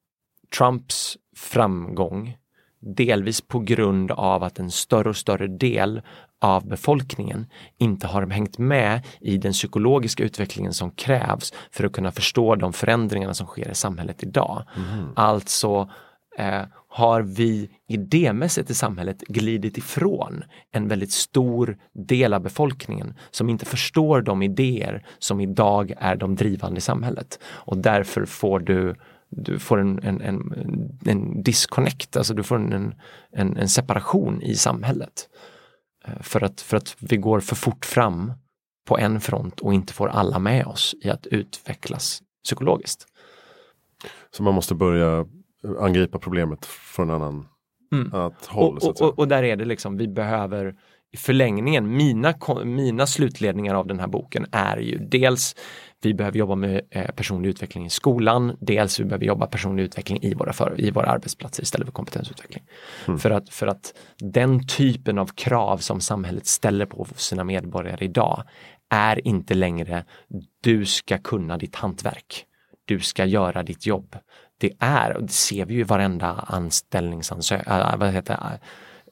Trumps framgång delvis på grund av att en större och större del av befolkningen inte har hängt med i den psykologiska utvecklingen som krävs för att kunna förstå de förändringarna som sker i samhället idag. Mm. Alltså eh, har vi idémässigt i samhället glidit ifrån en väldigt stor del av befolkningen som inte förstår de idéer som idag är de drivande i samhället. Och därför får du du får en, en, en, en disconnect, alltså du får en, en, en separation i samhället. För att, för att vi går för fort fram på en front och inte får alla med oss i att utvecklas psykologiskt. Så man måste börja angripa problemet från en annan mm. annat håll? Och, och, och, där är det liksom, vi behöver i förlängningen, mina, mina slutledningar av den här boken är ju dels vi behöver jobba med eh, personlig utveckling i skolan, dels vi behöver jobba personlig utveckling i våra, för, i våra arbetsplatser istället för kompetensutveckling. Mm. För, att, för att den typen av krav som samhället ställer på sina medborgare idag är inte längre du ska kunna ditt hantverk. Du ska göra ditt jobb. Det är, och det ser vi ju i varenda anställningsansökan, äh, vad heter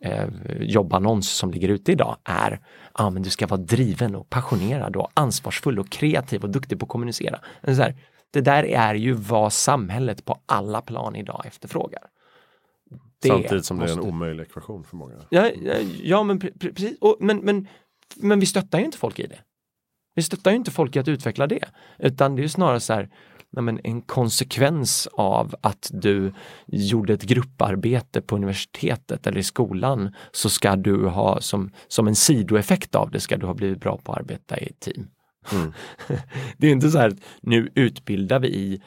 eh, jobbannons som ligger ute idag är ja, men du ska vara driven och passionerad och ansvarsfull och kreativ och duktig på att kommunicera. Så här, det där är ju vad samhället på alla plan idag efterfrågar. Det Samtidigt som måste... det är en omöjlig ekvation för många. Ja, ja, ja men precis. Och, men, men, men vi stöttar ju inte folk i det. Vi stöttar ju inte folk i att utveckla det, utan det är snarare så här, men en konsekvens av att du gjorde ett grupparbete på universitetet eller i skolan så ska du ha som, som en sidoeffekt av det ska du ha blivit bra på att arbeta i ett team. Mm. det är inte så här att nu utbildar vi i,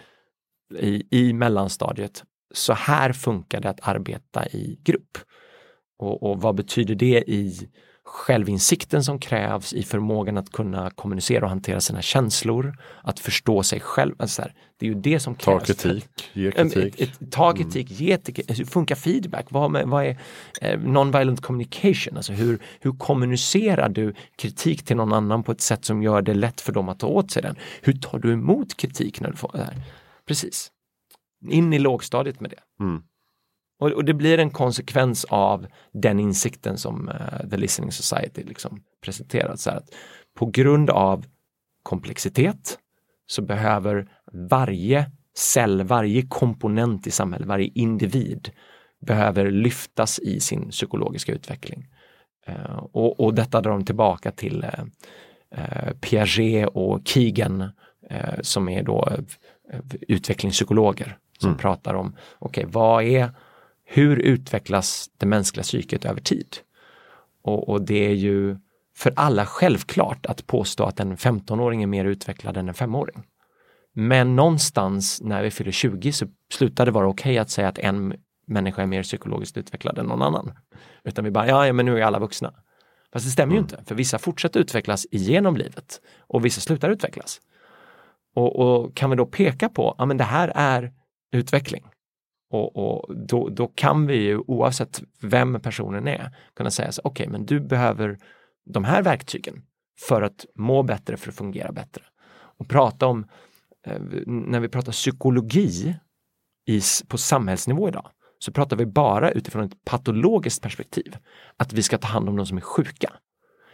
i, i mellanstadiet. Så här funkar det att arbeta i grupp. Och, och vad betyder det i självinsikten som krävs i förmågan att kunna kommunicera och hantera sina känslor, att förstå sig själv. Alltså här, det är ju det som krävs. Ta kritik, ge kritik. Ett, ett, ta kritik, mm. ge kritik. Hur funkar feedback? Vad, med, vad är eh, non-violent communication? Alltså hur, hur kommunicerar du kritik till någon annan på ett sätt som gör det lätt för dem att ta åt sig den? Hur tar du emot kritik när du får det här? Precis. In i lågstadiet med det. Mm. Och, och, det blir en konsekvens av den insikten som uh, The Listening Society liksom presenterat. Så att på grund av komplexitet så behöver varje cell, varje komponent i samhället, varje individ behöver lyftas i sin psykologiska utveckling. Uh, och, och, detta drar de tillbaka till uh, Piaget och Keegan som är då utvecklingspsykologer som mm. pratar om, okej, okay, vad är hur utvecklas det mänskliga psyket över tid? Och, och, det är ju för alla självklart att påstå att en 15-åring är mer utvecklad än en 5-åring. Men någonstans när vi fyller 20 så slutar det vara okej okay att säga att en människa är mer psykologiskt utvecklad än någon annan. Utan vi bara, ja, ja men nu är alla vuxna. Fast det stämmer ju inte, för vissa fortsätter utvecklas igenom livet och vissa slutar utvecklas. Och, och kan vi då peka på, ja men det här är utveckling. Och, och då, då, kan vi ju oavsett vem personen är kunna säga så okej okay, men du behöver de här verktygen för att må bättre, för att fungera bättre. Och prata om, eh, när vi pratar psykologi i, på samhällsnivå idag, så pratar vi bara utifrån ett patologiskt perspektiv. Att vi ska ta hand om de som är sjuka.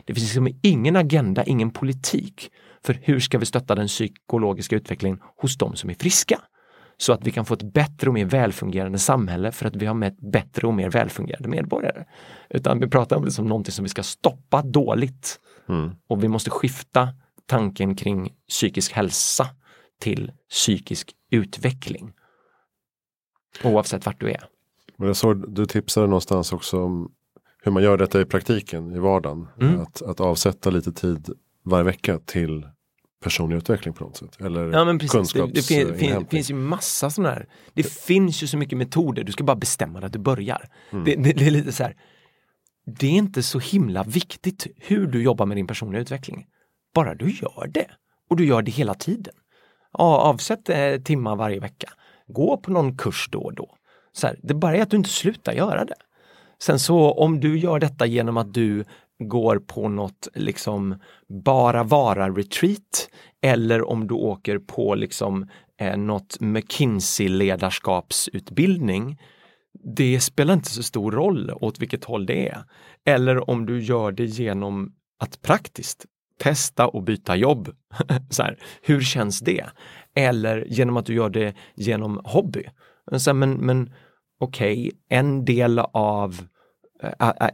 Det finns liksom ingen agenda, ingen politik för hur ska vi stötta den psykologiska utvecklingen hos de som är friska. Så att vi kan få ett bättre och mer välfungerande samhälle för att vi har med bättre och mer välfungerande medborgare. Utan vi pratar om det som någonting som vi ska stoppa dåligt. Mm. Och vi måste skifta tanken kring psykisk hälsa till psykisk utveckling. Oavsett vart du är. Men jag såg, du tipsade någonstans också om hur man gör detta i praktiken, i vardagen. Mm. Att, att avsätta lite tid varje vecka till personlig utveckling på något sätt. Eller ja, men precis. Det, det fin, fin, finns ju massa sådana här. Det finns ju så mycket metoder, du ska bara bestämma att du börjar. Mm. Det, det, det, är lite så här. Det är inte så himla viktigt hur du jobbar med din personliga utveckling. Bara du gör det. Och du gör det hela tiden. Avsätt eh, timmar varje vecka. Gå på någon kurs då och då. Så här, det bara är att du inte slutar göra det. Sen så om du gör detta genom att du går på något liksom bara vara retreat eller om du åker på liksom eh, något McKinsey ledarskapsutbildning. Det spelar inte så stor roll åt vilket håll det är. Eller om du gör det genom att praktiskt testa och byta jobb. så här, hur känns det? Eller genom att du gör det genom hobby. Så här, men men okej, okay, en del av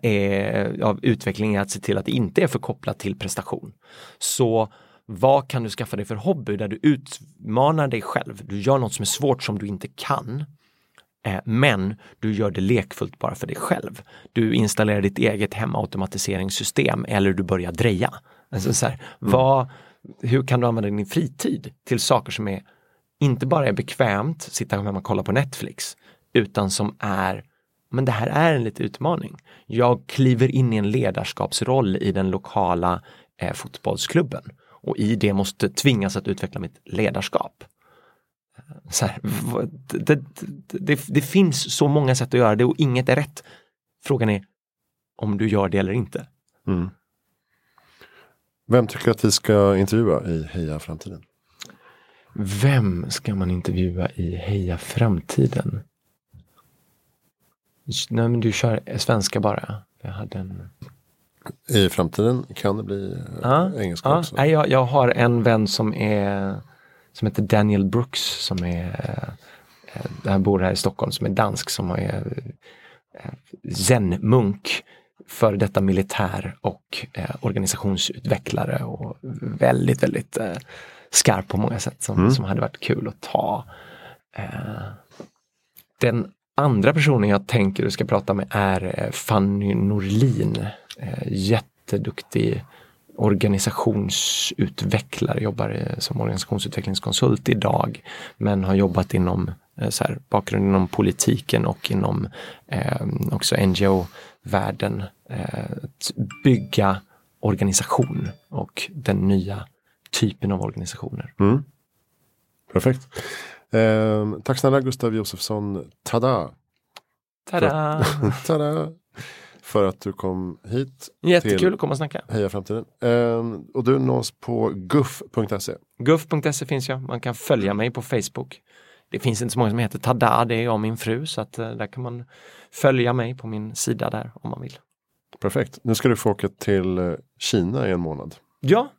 är, av utveckling är att se till att det inte är förkopplat till prestation. Så vad kan du skaffa dig för hobby där du utmanar dig själv? Du gör något som är svårt som du inte kan. Eh, men du gör det lekfullt bara för dig själv. Du installerar ditt eget hemautomatiseringssystem eller du börjar dreja. Alltså så här, mm. vad, hur kan du använda din fritid till saker som är inte bara är bekvämt, sitta hemma och kolla på Netflix, utan som är men det här är en liten utmaning. Jag kliver in i en ledarskapsroll i den lokala eh, fotbollsklubben och i det måste tvingas att utveckla mitt ledarskap. Så här, det, det, det, finns så många sätt att göra det och inget är rätt. Frågan är om du gör det eller inte. Mm. Vem tycker att vi ska intervjua i Heja Framtiden? Vem ska man intervjua i Heja Framtiden? Nej, men du kör svenska bara. Jag hade en... I framtiden kan det bli ja, engelska ja. också? Nej, jag, jag har en vän som är som heter Daniel Brooks som är han eh, bor här i Stockholm som är dansk som är eh, zen-munk för detta militär och eh, organisationsutvecklare och väldigt, väldigt eh, skarp på många sätt som, mm. som hade varit kul att ta. Eh, den andra personen jag tänker du ska prata med är eh, Fanny Norlin. Eh, jätteduktig organisationsutvecklare, jobbar eh, som organisationsutvecklingskonsult idag men har jobbat inom så här, bakgrund inom politiken och inom eh, också NGO-världen. Eh, bygga organisation och den nya typen av organisationer. Mm. Perfekt. Eh, tack snälla Gustav Josefsson. Tada! Tada! Tada! För att du kom hit. Jättekul att komma och snacka. Heja framtiden. Eh, och du nås på guff.se. Guff.se finns jag. Man kan följa mig på Facebook. Det finns inte så många som heter Tada, det är jag och min fru så att eh, där kan man följa mig på min sida där om man vill. Perfekt. Nu ska du få åka till eh, Kina i en månad. Ja,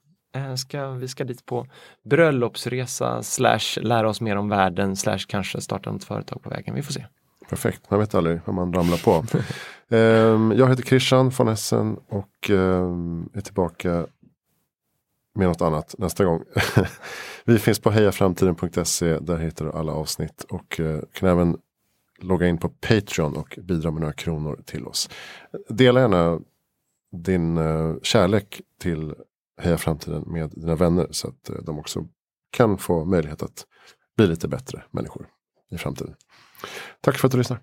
ska, vi ska dit på bröllopsresa slash lära oss mer om världen slash kanske starta ett företag på vägen. Vi får se. Perfekt, man vet aldrig vad man ramlar på. um, jag heter Christian von Essen och um, är tillbaka med något annat nästa gång. vi finns på hejaframtiden.se. Där hittar du alla avsnitt och uh, kan även logga in på Patreon och bidra med några kronor till oss. Dela gärna din uh, kärlek till Heja Framtiden med dina vänner så att eh, de också kan få möjlighet att bli lite bättre människor i framtiden. Tack för att du lyssnar.